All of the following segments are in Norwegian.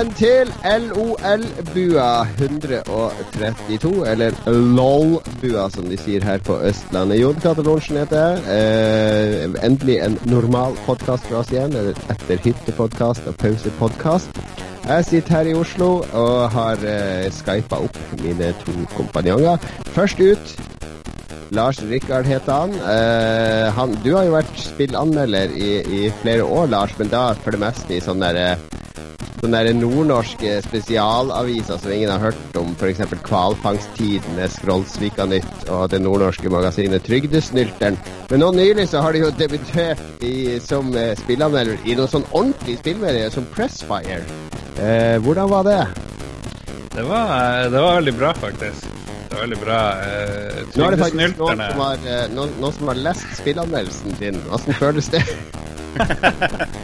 Velkommen til LOL-bua 132, eller LOL-bua som de sier her på Østlandet. Jon Cato heter jeg. Eh, endelig en normal podkast for oss igjen, etter hyttepodkast og pausepodkast. Jeg sitter her i Oslo og har eh, skypa opp mine to kompanjonger. Først ut Lars Rikard heter han. Eh, han. Du har jo vært spillanmelder i, i, flere år, Lars, men da for det meste i sånn derre sånne der nordnorske spesialaviser som ingen har hørt om, f.eks. Hvalfangsttidene, Skrollsvika Nytt og det nordnorske magasinet Trygdesnylteren. Men nå nylig så har de jo debutert i, som eh, spillanmelder i noen sånn ordentlig spillmedier som Pressfire. Eh, hvordan var det? Det var, eh, det var veldig bra, faktisk. Det var veldig bra. Eh, nå er det faktisk noen som, har, eh, noen, noen som har lest spillanmeldelsen din. Hvordan føles det?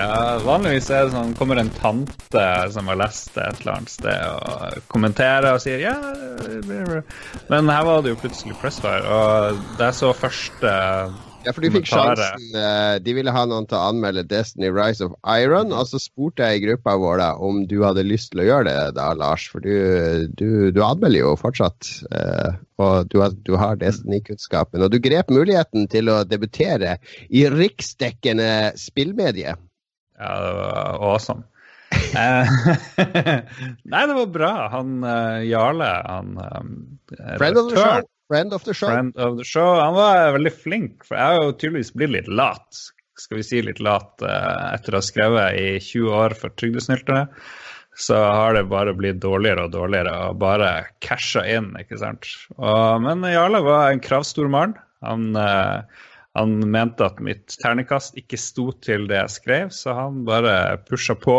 Ja, vanligvis er det sånn kommer en tante som har lest det et eller annet sted, og kommenterer og sier ja Men her var det jo plutselig Pressfire, og det er så første ja, for du fikk sjansen. Eh, de ville ha noen til å anmelde Destiny Rise of Iron. Og så spurte jeg i gruppa vår da, om du hadde lyst til å gjøre det da, Lars. For du, du, du anmelder jo fortsatt. Eh, og du har, du har Destiny-kunnskapen. Og du grep muligheten til å debutere i riksdekkende spillmedie. Ja, det var awesome. Eh, nei, det var bra. Han uh, Jarle, han um, Friend of the show. Friend of the show. Friend of the show. Han var veldig flink, for jeg har jo tydeligvis blitt litt lat. Skal vi si litt lat uh, etter å ha skrevet i 20 år for trygdesnyltere. Så har det bare blitt dårligere og dårligere og bare casha inn, ikke sant. Og, men Jarle var en kravstor mann. Han uh, han mente at mitt ternekast ikke sto til det jeg skrev, så han bare pusha på.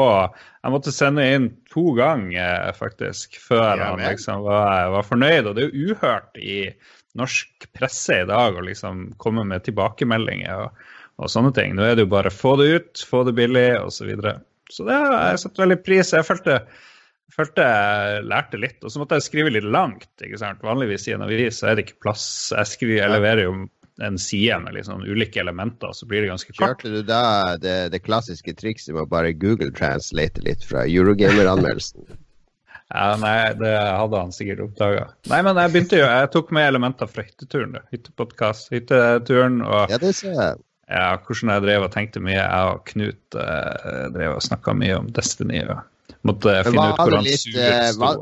Jeg måtte sende inn to ganger, faktisk, før ja, han liksom var, var, fornøyd. Og det er jo uhørt i norsk presse i dag å liksom komme med tilbakemeldinger og, og sånne ting. Nå er det jo bare få det ut, få det billig, osv. Så, videre. så det har jeg satt veldig pris Jeg følte følte jeg lærte litt. Og så måtte jeg skrive litt langt. ikke sant? Vanligvis i en avis så er det ikke plass. Jeg, skriver, jeg leverer jo en side med liksom ulike elementer, så blir det ganske kort. Kjørte du da det, det klassiske trikset med å bare Google translate litt fra Eurogamer-anmeldelsen? ja, nei, det hadde han sikkert oppdaga. Nei, men jeg begynte jo, jeg tok med elementer fra hytteturen. Hyttepodkast, hytteturen og ja, det ser jeg. Ja, hvordan jeg drev og tenkte mye. Jeg og Knut eh, drev og snakka mye om Destiny. og måtte finne ut hvordan litt, suret sto var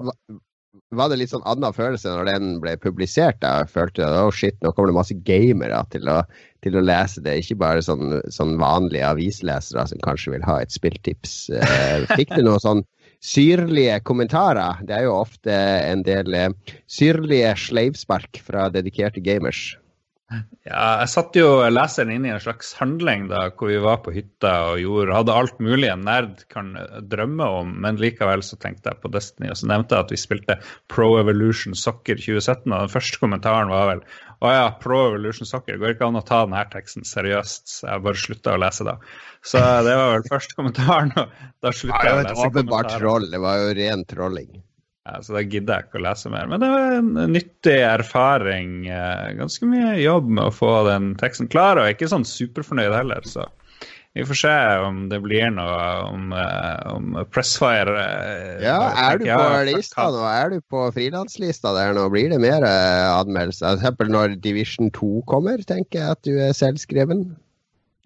det litt sånn annen følelse når den ble publisert? Jeg følte at oh shit, nå kommer det masse gamere til å, til å lese det, ikke bare sånn, sånn, vanlige avislesere som kanskje vil ha et spilltips. Eh, fikk du noen sånn syrlige kommentarer? Det er jo ofte en del eh, syrlige sleivspark fra dedikerte gamers. Ja, jeg satt jo leseren inn i en slags handling da, hvor vi var på hytta og gjorde, hadde alt mulig en nerd kan drømme om, men likevel så tenkte jeg på Destiny. Og så nevnte jeg at vi spilte Pro Evolution Soccer 2017, og den første kommentaren var vel å ja, Pro Evolution Soccer, går ikke an å ta denne teksten seriøst. Så jeg bare slutta å lese da. Så det var vel første kommentaren, og da slutta jeg å lese. Det var et åpenbart troll, det var jo ren trolling. Så da gidder jeg ikke å lese mer. Men det var en nyttig erfaring. Eh, ganske mye jobb med å få den teksten klar, og jeg er ikke sånn superfornøyd heller. Så vi får se om det blir noe om, eh, om Pressfire. Eh, ja, er du på lista nå? Er du på frilanslista der nå? Blir det mer anmeldelser? F.eks. når Division 2 kommer, tenker jeg at du er selvskreven?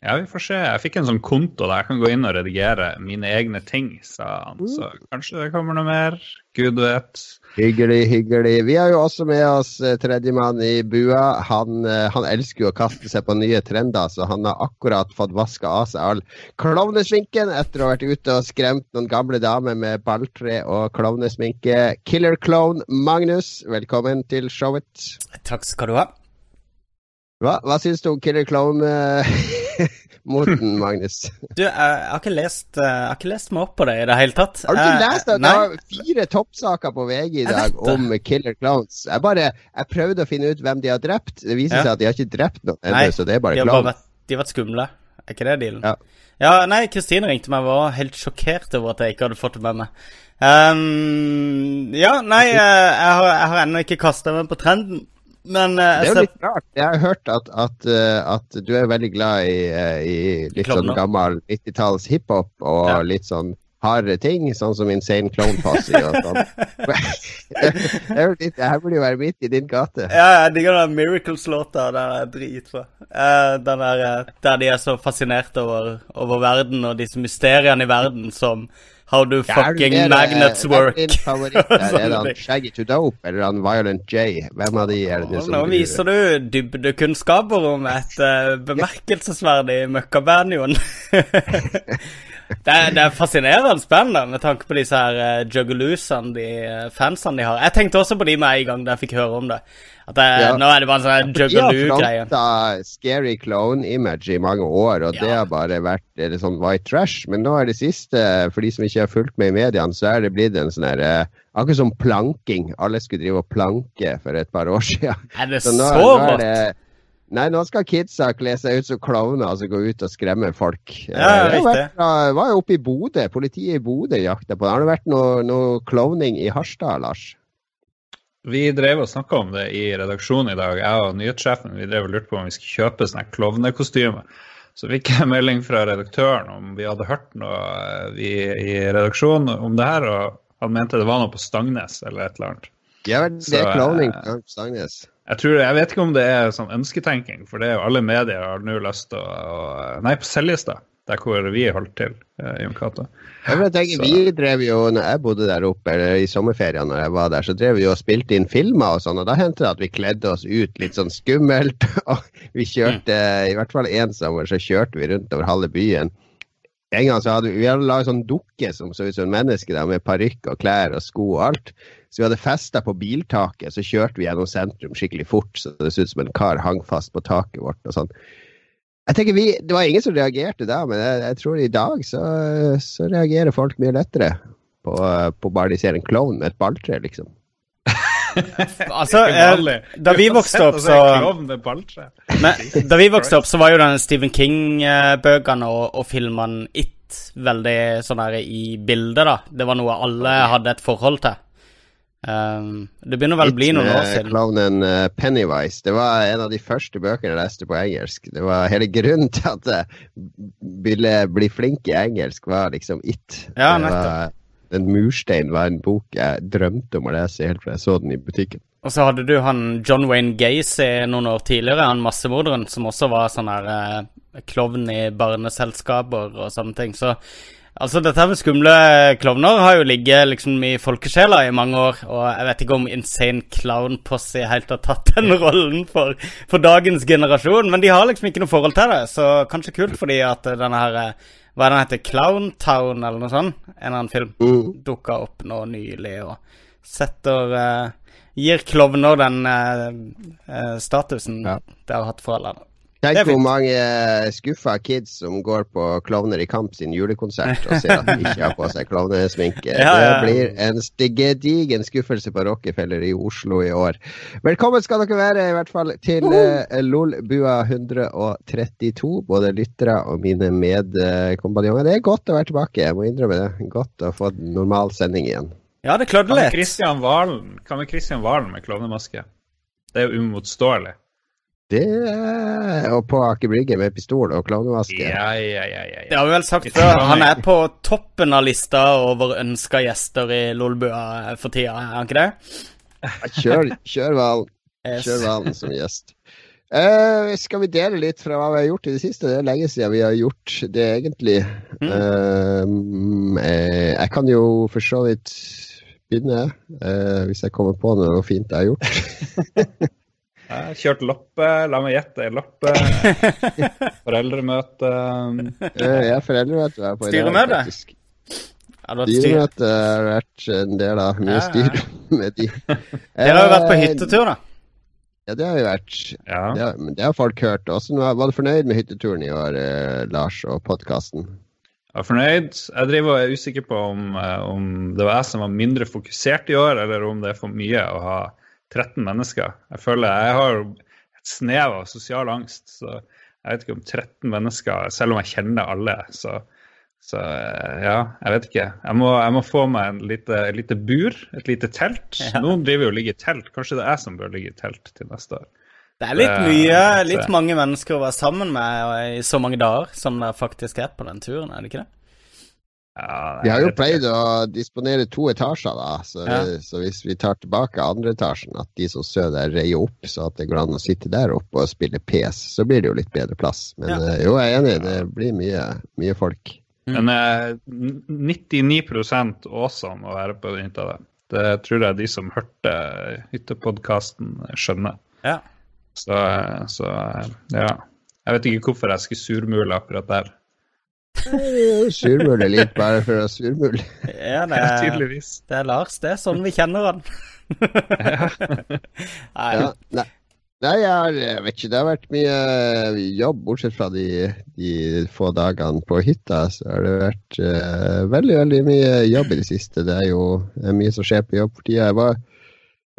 Ja, vi får se. Jeg fikk en sånn konto der jeg kan gå inn og redigere mine egne ting, sa han. Mm. Så kanskje det kommer noe mer. Gud vet. Hyggelig, hyggelig. Vi har jo også med oss eh, tredjemann i bua. Han, eh, han, elsker jo å kaste seg på nye trender, så han har akkurat fått vaska av seg all klovnesminken etter å ha vært ute og skremt noen gamle damer med balltre og klovnesminke. Killer Clone Magnus, velkommen til showet. Takk skal du ha. Hva, hva syns du om Killer Clown-moten, Magnus? du, jeg, har har lest, eh, jeg, har ikke lest, meg opp på det i det hele tatt. Har du ikke lest det? Det var fire toppsaker på VG i dag om Killer Clowns. Jeg bare, jeg prøvde å finne ut hvem de har drept. Det viser ja. seg at de har ikke drept noen ennå, så det er bare clown. De har vært skumle. Er ikke det dealen? Ja. ja nei, Kristine ringte meg og var helt sjokkert over at jeg ikke hadde fått det med meg. Um, ja, nei, eh, jeg har, jeg har ennå ikke kasta meg på trenden. Men uh, Det er jo litt rart. Jeg har hørt at, at, uh, at du er veldig glad i, uh, i litt sånn gammel 90-talls hiphop og ja. litt sånn harde ting, sånn som Insane Clone Posse og sånn. det her burde jo være midt i din gate. Ja, jeg digger den Miracles-låta. Den er dritbra. Den uh, der de er så fascinert over, over verden og disse mysteriene i verden som How do fucking er, magnets work? Hvem er din favoritt? er det han Shaggy to Dope eller han Violent J? Hvem av de er det som Nå viser du dybdekunnskaper om et uh, bemerkelsesverdig møkkaband, Jon. det, er, det er fascinerende spennende med tanke på disse her uh, juggaloosene, de uh, fansene de har. Jeg tenkte også på de med en gang da jeg fikk høre om det. At det, ja. Nå er det bare en sånn juggaloo-greie. De har scary clone-image i mange år, og ja. det har bare vært det sånn white trash. Men nå er det siste, for de som ikke har fulgt med i mediene, så er det blitt en sånn her uh, Akkurat som planking. Alle skulle drive og planke for et par år siden. Er det så, så nå, nå godt? Nei, nå skal kidsa kle seg ut som klovner og altså gå ut og skremme folk. Ja, jeg var, var jo oppe i Bodø. Politiet i Bodø jakta på det. Har det vært noe, noe klovning i Harstad, Lars? Vi drev og snakka om det i redaksjonen i dag. Jeg og nyhetssjefen vi drev og lurte på om vi skulle kjøpe sånne klovnekostymer. Så fikk jeg melding fra redaktøren om vi hadde hørt noe eh, vi, i redaksjonen om det her, og han mente det var noe på Stangnes eller et eller annet. Ja, det er klovning på Stangnes. Jeg, tror, jeg vet ikke om det er sånn ønsketenking, for det er jo alle medier har nå lyst til å, Nei, på Seljestad, der hvor vi holdt til, eh, Jon Cato. Jeg tenker, vi drev jo, når jeg bodde der oppe, eller i sommerferien når jeg var der, så drev vi og spilte inn filmer og sånn, og da hendte det at vi kledde oss ut litt sånn skummelt. Og vi kjørte, mm. i hvert fall én sommer, så kjørte vi rundt over halve byen. En gang så hadde vi, vi hadde laget sånn dukke som så ut som en menneske, da, med parykk og klær og sko og alt. Så vi hadde festa på biltaket, så kjørte vi gjennom sentrum skikkelig fort, så det så ut som en kar hang fast på taket vårt og sånn. Jeg tenker vi, Det var ingen som reagerte da, men jeg, jeg tror i dag så, så, reagerer folk mye lettere på, på bare de ser en klovn med et balltre, liksom. altså, eh, da vi vokste opp, så men, Da vi vokste opp, så var jo den Stephen King-bøkene og, og filmene It veldig sånn her i bildet, da. Det var noe alle hadde et forhold til. Um, det begynner vel å bli noen år siden. Klovnen uh, Pennywise. Det var en av de første bøkene jeg leste på engelsk. Det var Hele grunnen til at jeg ville bli flink i engelsk, var liksom It. Ja, nettopp. Den murstein var en bok jeg drømte om å lese helt fra jeg så den i butikken. Og så hadde du han John Wayne Gacy noen år tidligere, han massemorderen, som også var sånn her eh, klovn i barneselskaper og sånne ting. Så Altså, dette her med skumle klovner har jo ligget liksom i folkesjela i mange år, og jeg vet ikke om Insane Clown Posse helt har tatt den rollen for, for, dagens generasjon, men de har liksom ikke noe forhold til det, så kanskje kult fordi at denne her Hva er den heter? Clown Town, eller noe sånt? En eller annen film mm. dukka opp nå nylig og setter uh, Gir klovner den uh, uh, statusen ja. det har hatt for alle. Tenk hvor mange eh, skuffa kids som går på Klovner i kamp sin julekonsert og ser at de ikke har på seg klovnesminke. ja, ja. Det blir en gedigen skuffelse på Rockefeller i Oslo i år. Velkommen skal dere være, i hvert fall, til uh, LOL-bua 132. Både lyttere og mine medkompanjonger. Det er godt å være tilbake, jeg må innrømme det. Godt å få normal sending igjen. Ja, det klødde litt. Hva med Kristian Valen med klovnemaske? Det er jo umotståelig. Det Og på Aker Brygge med pistol og klovnevaske. Ja, ja, ja, ja, Det har vi vel sagt før. Han er på toppen av lista over ønska gjester i Lolbua for tida, er han ikke det? Kjør, kjør Valen. Kjør Valen som gjest. Uh, skal vi dele litt fra hva vi har gjort i det siste? Det er lenge siden vi har gjort det, egentlig. Mm. Uh, jeg kan jo for så vidt begynne, uh, hvis jeg kommer på noe fint jeg har gjort. Jeg kjørte loppe, la meg gjette, loppe. Foreldremøte. Jeg er foreldremøte var på Styremøte? Styremøte har vært en del av mye ja, styr med de. Dere har jo vært på eh, hyttetur, da? Ja, det har vi vært. Ja. Det, har, det har folk hørt. Også, var du fornøyd med hytteturen i år, eh, Lars, og podkasten? Jeg er fornøyd. Jeg driver og er usikker på om, eh, om, det var jeg som var mindre fokusert i år, eller om det er for mye å ha 13 mennesker. Jeg føler jeg har et snev av sosial angst. så jeg vet ikke om 13 mennesker, selv om jeg kjenner alle, så, så ja, jeg vet ikke. Jeg må, jeg må få meg en lite, lite bur, et lite telt. Ja. Noen driver jo og ligger i telt. Kanskje det er jeg som bør ligge i telt til neste år. Det er litt mye, litt mange mennesker å være sammen med i så mange dager som det faktisk er på den turen, er det ikke det? Ja, Vi har jo pleid å disponere to etasjer, da. Så, Ja. så hvis vi tar tilbake andre etasjen, at de som sover der, reier opp, så at det går an å sitte der oppe og spille PS, så blir det jo litt bedre plass. Men Ja. eh, jo, jeg er enig, det blir mye, mye folk. Men eh, 99% awesome å være på den hytta der. Det tror jeg de som hørte hyttepodkasten, skjønner. Ja. Så, eh, så ja. Jeg vet ikke hvorfor jeg skulle surmule akkurat der. Surmule litt bare for å surmule. ja, det Ja, er, tydeligvis. det er Lars. Det er sånn vi kjenner han. Nei, Ja, nei. Nei, jeg, har, jeg vet ikke. Det har vært mye jobb, bortsett fra de, de få dagene på hytta. Så har det vært uh, veldig, veldig mye jobb i det siste. Det er jo det er mye som skjer på jobb for tida. Jeg var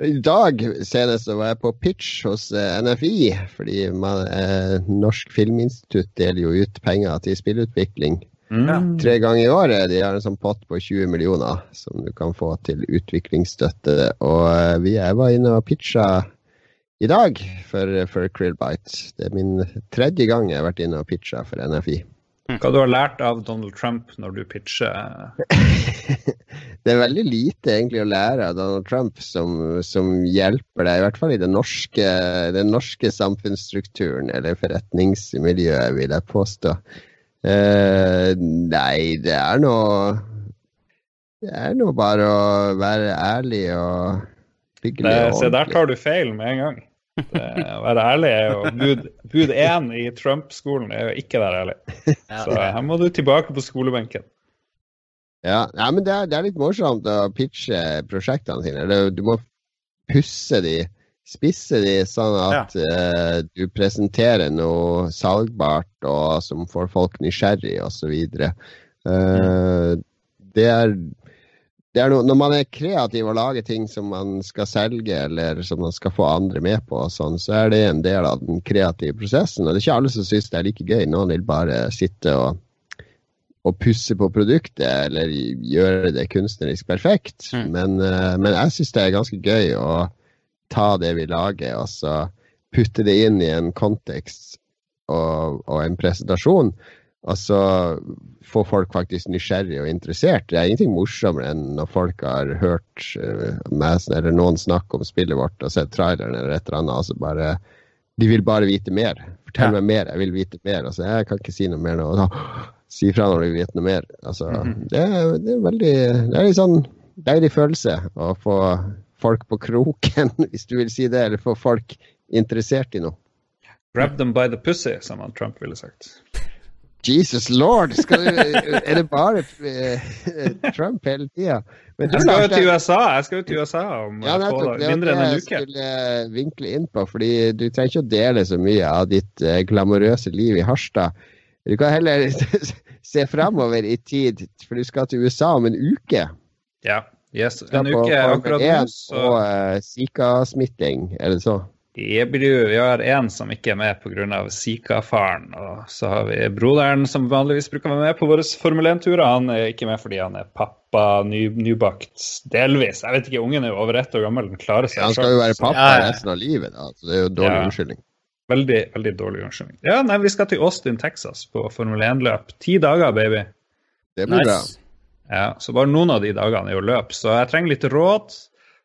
I dag senest var jeg på pitch hos eh, NFI, fordi man, eh, Norsk Filminstitutt deler jo ut penger til spillutvikling Mm. tre ganger i året. De har en sånn pott på 20 millioner som du kan få til utviklingsstøtte. Og eh, vi, jeg var inne og pitcha i dag for, for Krillbite. Det er min tredje gang jeg har vært inne og pitcha for NFI. Hva du har lært av Donald Trump når du pitcher? Det er veldig lite egentlig å lære av Donald Trump som, som hjelper deg, i hvert fall i den norske, den norske samfunnsstrukturen eller forretningsmiljøet, vil jeg påstå. Eh, nei, det er noe Det er nå bare å være ærlig og hyggelig. Se, der tar du feil med en gang. Det, å være ærlig er jo bud, bud én i Trump-skolen er jo ikke være ærlig. Så her må du tilbake på skolebenken. Ja, ja men det er, det er litt morsomt å pitche prosjektene sine. Du må pusse de, spisse de, sånn at eh, du presenterer noe salgbart og som får folk nysgjerrig osv. Uh, det er, det er noe, når man er kreativ og lager ting som man skal selge, eller som man skal få andre med på, sånn, så er det en del av den kreative prosessen. Og det er ikke alle som syns det er like gøy. Noen vil bare sitte og og pusse på produktet eller gjøre det kunstnerisk perfekt. Mm. Men, eh, men jeg syns det er ganske gøy å ta det vi lager, og så putte det inn i en kontekst og, og en presentasjon. Og så få folk faktisk nysgjerrig og interessert. Det er ingenting morsommere enn når folk har hørt uh, meg eller noen snakke om spillet vårt og sett traileren eller et eller annet, Altså bare De vil bare vite mer. Fortell Ja. meg mer, jeg vil vite mer. Altså, jeg kan ikke si noe mer nå. Da, si fra når du vil vite noe mer. Altså, Mhm. det, er, det er veldig Det er litt sånn deilig følelse å få folk på kroken, hvis du vil si det, eller få folk interessert i noe. Grab them by the pussy, som Trump ville sagt. Jesus lord! Du, er det bare eh, Trump hele tida? Men du, Jeg skal jo til USA jeg skal jo til USA om Ja, nettopp. Det mindre det enn en jeg uke. skulle vinkle inn på. fordi du trenger ikke å dele så mye av ditt eh, glamorøse liv i Harstad. Du kan heller se framover i tid, for du skal til USA om en uke. Ja. Yes. En uke akkurat nå, så og uh, Zika-smitting, er det så? Jeg blir jo, vi har en som ikke er med pga. Zika-faren. Og så har vi broderen som vanligvis bruker å være med på våre Formel 1-turer. Han er ikke med fordi han er pappa, ny, nybakt. Delvis. Jeg vet ikke, ungen er jo over ett år gammel. Den klarer seg Han skal jo være pappa Ja, ja. resten av livet, da. Så det er jo dårlig Ja. unnskyldning. Veldig, veldig dårlig unnskyldning. Ja, nei, vi skal til Austin, Texas på Formel 1-løp. Ti dager, baby. Det blir bra. Ja, så bare noen av de dagene er jo løp. Så jeg trenger litt råd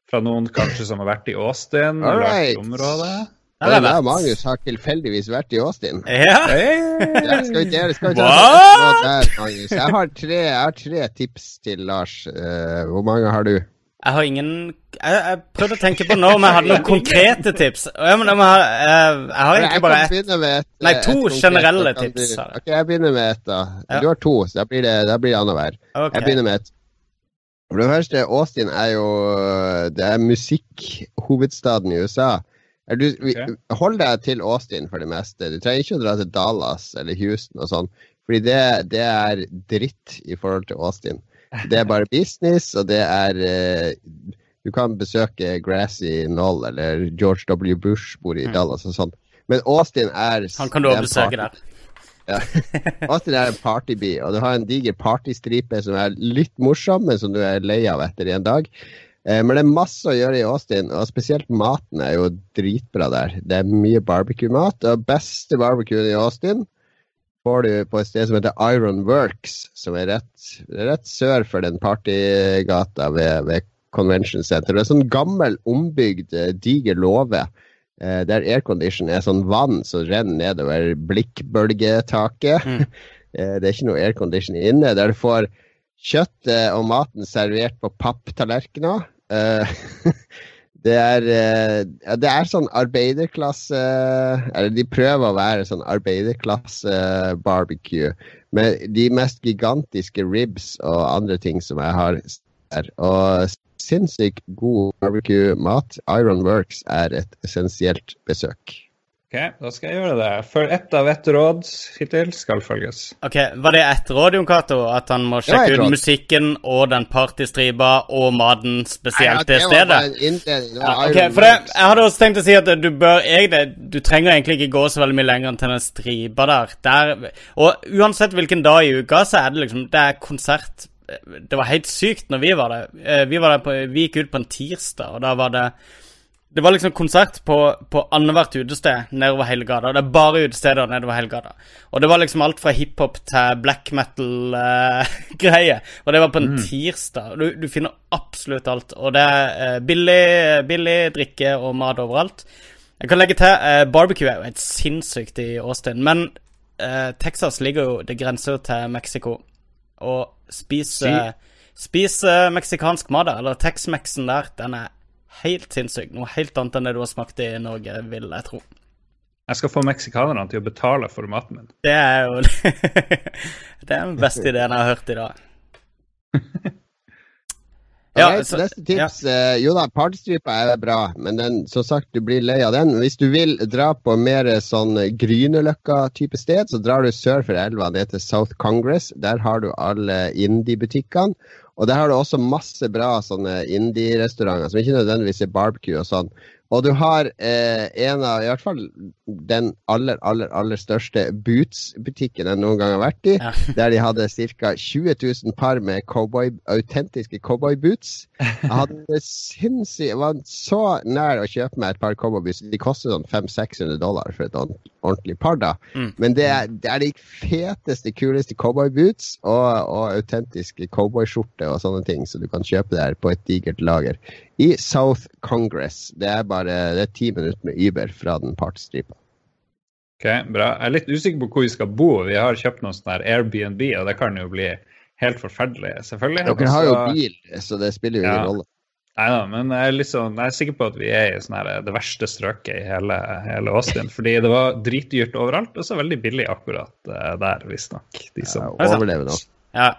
fra noen kanskje som har vært i Austin eller right. i området. Ja, Og er jeg Magnus har tilfeldigvis vært i Austin. Ja. Ja, skal vi, dele, skal et råd der, Magnus? Jeg har, tre, jeg har tre tips til Lars. Eh, hvor mange har du? Jeg har ingen Jeg, jeg prøvde å tenke på nå om jeg hadde noen konkrete tips. Ja, men jeg, må ha, jeg, jeg har egentlig bare ett. et, Nei, to et generelle tips, Du, ok, jeg begynner med et, da. Ja. Du har to, så da blir det, da blir det annenhver. Okay. Jeg begynner med et. For det første, Austin er jo Det er musikkhovedstaden i USA. Er du, vi, hold deg til Austin for det meste. Du trenger ikke å dra til Dallas eller Houston og sånn. Fordi det, det er dritt i forhold til Austin. Det er bare business, og det er eh, Du kan besøke Grassy Knoll eller George W. Bush bor i Mm. Dallas og sånn. Men Austin er Han kan du også besøke party- der. Austin er en partyby, og du har en diger partystripe som er litt morsom, men som du er lei av etter en dag. Eh, Men det er masse å gjøre i Austin, og spesielt maten er jo dritbra der. Det er mye barbecue-mat, og beste barbecuen i Austin får du på et sted som heter Iron Works, som er rett, rett sør for den partygata ved, ved Convention Center. Det er en sånn gammel, ombygd, eh, diger låve. Eh, der aircondition er sånn vann som renner nedover blikkbølgetaket. Mm. Eh, det er ikke noe aircondition inne. Der du får kjøttet og maten servert på papptallerkener. Eh, det er, det er sånn arbeiderklasse Eller de prøver å være sånn arbeiderklasse-barbecue. Med de mest gigantiske ribs og andre ting som jeg har der. Og sinnssykt god barbecue-mat. Iron Works er et essensielt besøk. Ok, da skal jeg gjøre det. For ett av ett råd hittil skal følges. Ok, Var det ett råd, Jon Cato? At han må sjekke ut musikken og den partystripa og maten spesielt det stedet? Ja, ok, for det, Jeg hadde også tenkt å si at du bør egentlig Du trenger egentlig ikke gå så veldig mye lenger enn til den stripa der. der. Og uansett hvilken dag i uka, så er det liksom Det er konsert det var helt sykt når vi var der. Eh, vi, var der på, vi gikk ut på en tirsdag, og da var det Det var liksom konsert på, på annethvert utested nedover hele gata. Det er bare utesteder nedover hele gata. Og det var liksom alt fra hiphop til black metal-greier. Uh, og det var på en mm. tirsdag. Du, du, finner absolutt alt. Og det er uh, billig, billig drikke og mat overalt. Jeg kan legge til uh, barbecue er jo helt sinnssykt i Austin. Men Texas ligger jo Det grenser jo til Mexico. Og spise, spise meksikansk mat der, eller Tex-Mexen der, den er helt sinnssyk. Noe helt annet enn det du har smakt i Norge, vil jeg tro. Jeg skal få meksikanerne til å betale for maten min. Det er jo Det er den beste ideen jeg har hørt i dag. ja, så, neste tips ja. uh, Jo da, partystripa er bra, men den, som sagt, du blir lei av den. Hvis du vil dra på mer sånn Grünerløkka-type sted, så drar du sør for elva. Det heter South Congress. Der har du alle indie-butikkene. Og der har du også masse bra sånne indie-restauranter som ikke nødvendigvis er barbecue og sånn. Og du har eh, en av, i hvert fall den aller, aller aller største Boots-butikken jeg noen gang har vært i. Ja. Der de hadde ca. 20 000 par med cowboy, autentiske cowboyboots. Jeg hadde sinnssykt, jeg var så nær å kjøpe meg et par cowboyboots. De koster sånn 500-600 dollar for et ordentlig par, da. Mm. Men det er, det er, de feteste, kuleste cowboyboots og, og autentiske cowboyskjorter og sånne ting, så du kan kjøpe der på et digert lager i South Congress. Det er bare det er ti minutter med Uber fra den partystripa. Ok, bra. Jeg er litt usikker på hvor vi skal bo. Vi har kjøpt noe sånn Airbnb, og det kan jo bli helt forferdelig, selvfølgelig. Dere har jo bil, så det spiller jo ingen ja. rolle. Nei da, men jeg er, liksom, jeg er, sikker på at vi er i sånn her, det verste strøket i hele, hele Austin. fordi det var dritdyrt overalt, og så veldig billig akkurat uh, der, visstnok. De som ja, overlever nå. Ja,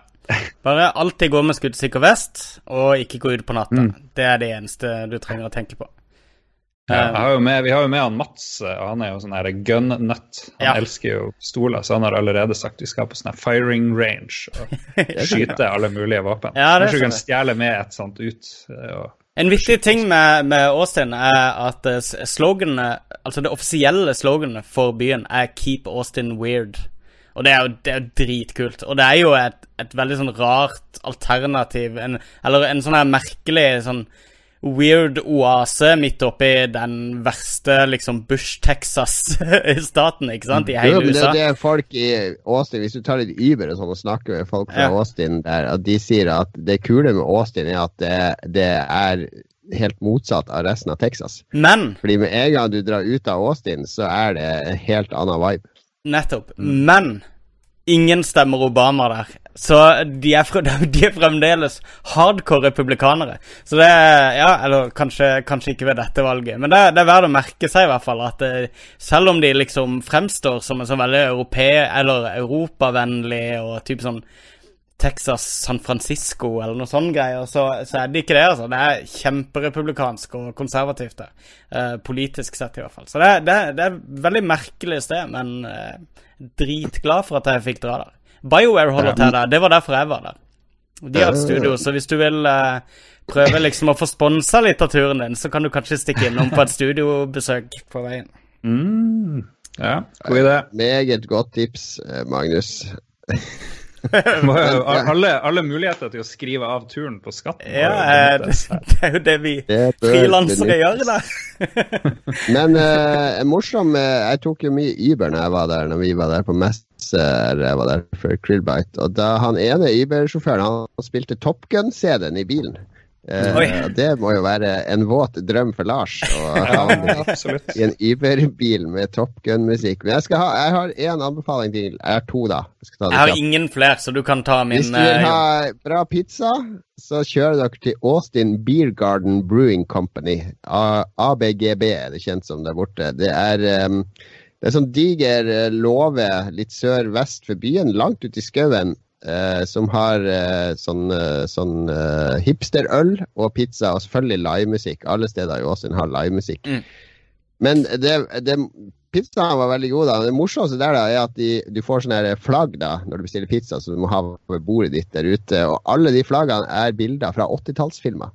bare alltid gå med skuddsikker vest, og ikke gå ut på natta. Mm. Det er det eneste du trenger å tenke på. Ja, har med, vi har jo med han Mats, og han er jo sånn gun-nut. Han ja. elsker jo stoler, så han har allerede sagt vi skal på sånn firing range og skyte alle mulige våpen. Ja, Kanskje du kan stjele med et sånt ut. Eh, en viktig ting med, med Austin er at eh, sloganet, altså det offisielle sloganet for byen er 'Keep Austin Weird'. Og det er jo, det er dritkult. Og det er jo et, et veldig sånn rart alternativ, en, eller en sånn her merkelig sånn weird oase midt oppi den verste liksom Bush-Texas-staten, ikke sant, i hele jo, USA. Det, det er folk i Austin, Hvis du tar litt Uber og sånn og snakker med folk fra ja. Austin der, at de sier at det kule med Austin er at det, det er helt motsatt av resten av Texas. Men Fordi med en gang du drar ut av Austin, så er det en helt annen vibe. Nettopp. Mm. Men ingen stemmer Obama der. Så de er, de er, fremdeles hardcore republikanere. Så det er Ja, eller kanskje, kanskje ikke ved dette valget, men det, det, er verdt å merke seg i hvert fall at det, eh, selv om de liksom fremstår som en sånn veldig europe- eller europavennlig og type sånn Texas, San Francisco eller noe sånn greier, så, så, er det ikke det. altså. Det er kjemperepublikansk og konservativt, det. Eh, politisk sett, i hvert fall. Så det, det, det er veldig merkelig sted, men eh, dritglad for at jeg fikk dra der. BioWare holder til der. Det var derfor jeg var der. De har et studio, så hvis du vil uh, prøve liksom å få sponsa litt av turen din, så kan du kanskje stikke innom på et studiobesøk på veien. Mm. Ja, god idé. Meget godt tips, eh, Magnus. alle, alle, muligheter til å skrive av turen på skatten. Ja, eh, det, det, er jo det vi frilansere gjør, da. Men uh, morsom Jeg tok jo mye Uber når jeg var der Når vi var der på Messer. jeg var der for Krillbite. Og da han ene Uber-sjåføren han spilte Top Gun-CD-en i bilen. Uh, det må jo være en våt drøm for Lars å ha i en Uber-bil med Top Gun-musikk. Men jeg, ha, jeg har én anbefaling til. Jeg har to, da. Jeg, jeg har ingen flere, så du kan ta min. Hvis du vil eh, ha bra pizza, så kjører dere til Austin Beer Garden Brewing Company. ABGB er det kjent som der borte. Det er um, det er sånn diger eh, låve litt sør-vest for byen, langt ute i skauen. Uh, som har eh, sånn, sånn eh, hipsterøl og pizza, og selvfølgelig livemusikk. Alle steder i Åsund har livemusikk. Mm. Men det, det, pizzaen var veldig god. da. Det morsomste der da, er at de, du får sånne flagg da, når du bestiller pizza, som du må ha ved bordet ditt der ute. Og alle de flaggene er bilder fra 80-tallsfilmer.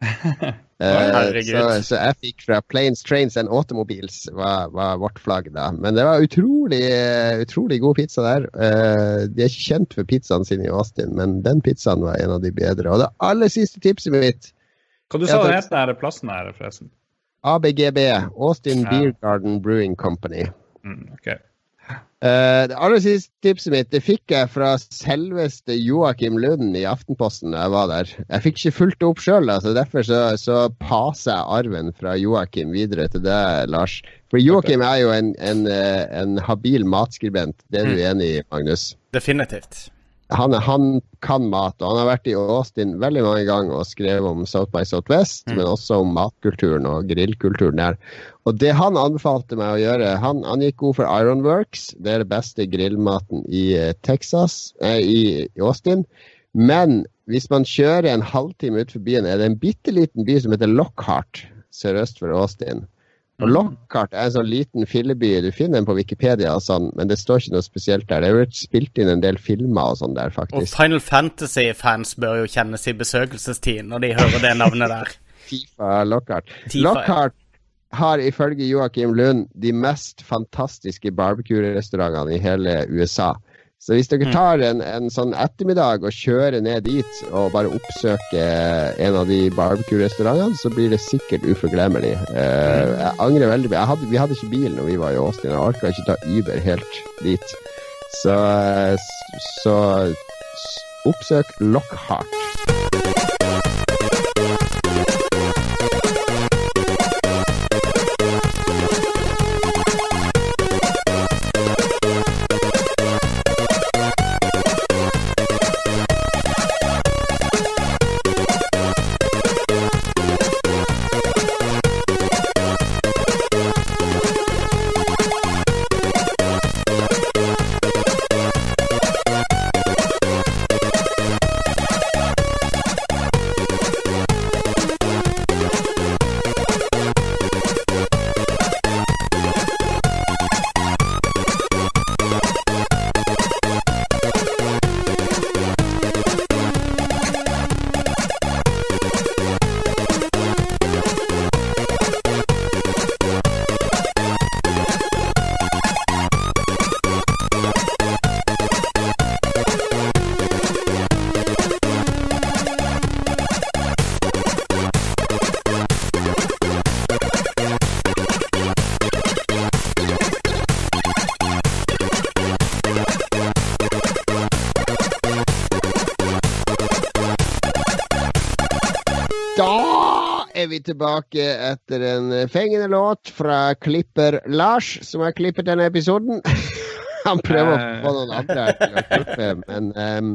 Uh, så, så, jeg fikk fra Planes, Trains and Automobiles var, var, vårt flagg da. Men det var utrolig, utrolig god pizza der. Uh, de er ikke kjent for pizzaen sin i Austin, men den pizzaen var en av de bedre. Og det aller siste tipset mitt Hva du sa du het den plassen her, forresten? ABGB. Austin ja. Beer Garden Brewing Company. Mm, okay. Uh, det aller siste tipset mitt det fikk jeg fra selveste Joakim Lund i Aftenposten da jeg var der. Jeg fikk ikke fulgt det opp sjøl, altså derfor så, så paser jeg arven fra Joakim videre til deg, Lars. For Joakim er jo en, en, eh, en habil matskribent. Det er du mm. enig i, Magnus? Definitivt han, han, kan mat, og han har vært i Austin veldig mange ganger og skrevet om South by Southwest, mm. men også om matkulturen og grillkulturen der. Og det han anbefalte meg å gjøre Han, han gikk god for Ironworks, det er det beste grillmaten i eh, Texas, eh, i, i Austin. Men hvis man kjører en halvtime utenfor byen, er det en bitte liten by som heter Lockhart sørøst for Austin. Og mm. Lockhart er en sånn liten filleby. Du finner den på Wikipedia, og sånn, men det står ikke noe spesielt der. Det er jo spilt inn en del filmer og sånn der, faktisk. Og Final Fantasy-fans bør jo kjennes i besøkelsestid når de hører det navnet der. Tifa Lockhart. Tifa, Lockhart har ifølge Joakim Lund de mest fantastiske barbecue-restaurantene i hele USA. Så hvis dere mm. tar en, en, sånn ettermiddag og kjører ned dit og bare oppsøker en av de barbecue-restaurantene, så blir det sikkert uforglemmelig. Uh, jeg angrer veldig. Jeg hadde, vi hadde ikke bil når vi var i Austin. Jeg orka ikke ta Uber helt dit. Så, så oppsøk Lockhart. Tilbake etter en fengende låt fra klipper Lars, som har klippet denne episoden. Han prøver å få noen andre til å klippe, men um,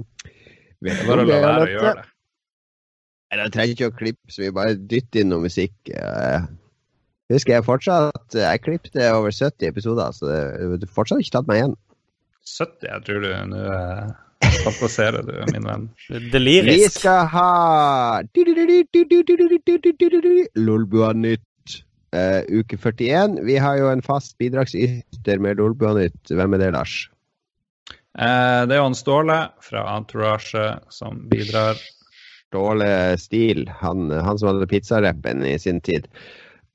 vet du Bare la være å gjøre det. Jeg trenger ikke å klippe så vi bare dytter inn noe musikk. Uh, husker jeg fortsatt Jeg klippet over 70 episoder, så du har fortsatt ikke tatt meg igjen. 70? Jeg tror du nå Fantaserer du, min venn. Delirisk. Vi skal ha Lolbua-nytt uh, uke 41. Vi har jo en fast bidragsyter med Lolbua-nytt. Hvem er det, Lars? Uh, det er jo han Ståle fra Entourage som bidrar. Ståle Stil, han, han som hadde pizzarappen i sin tid.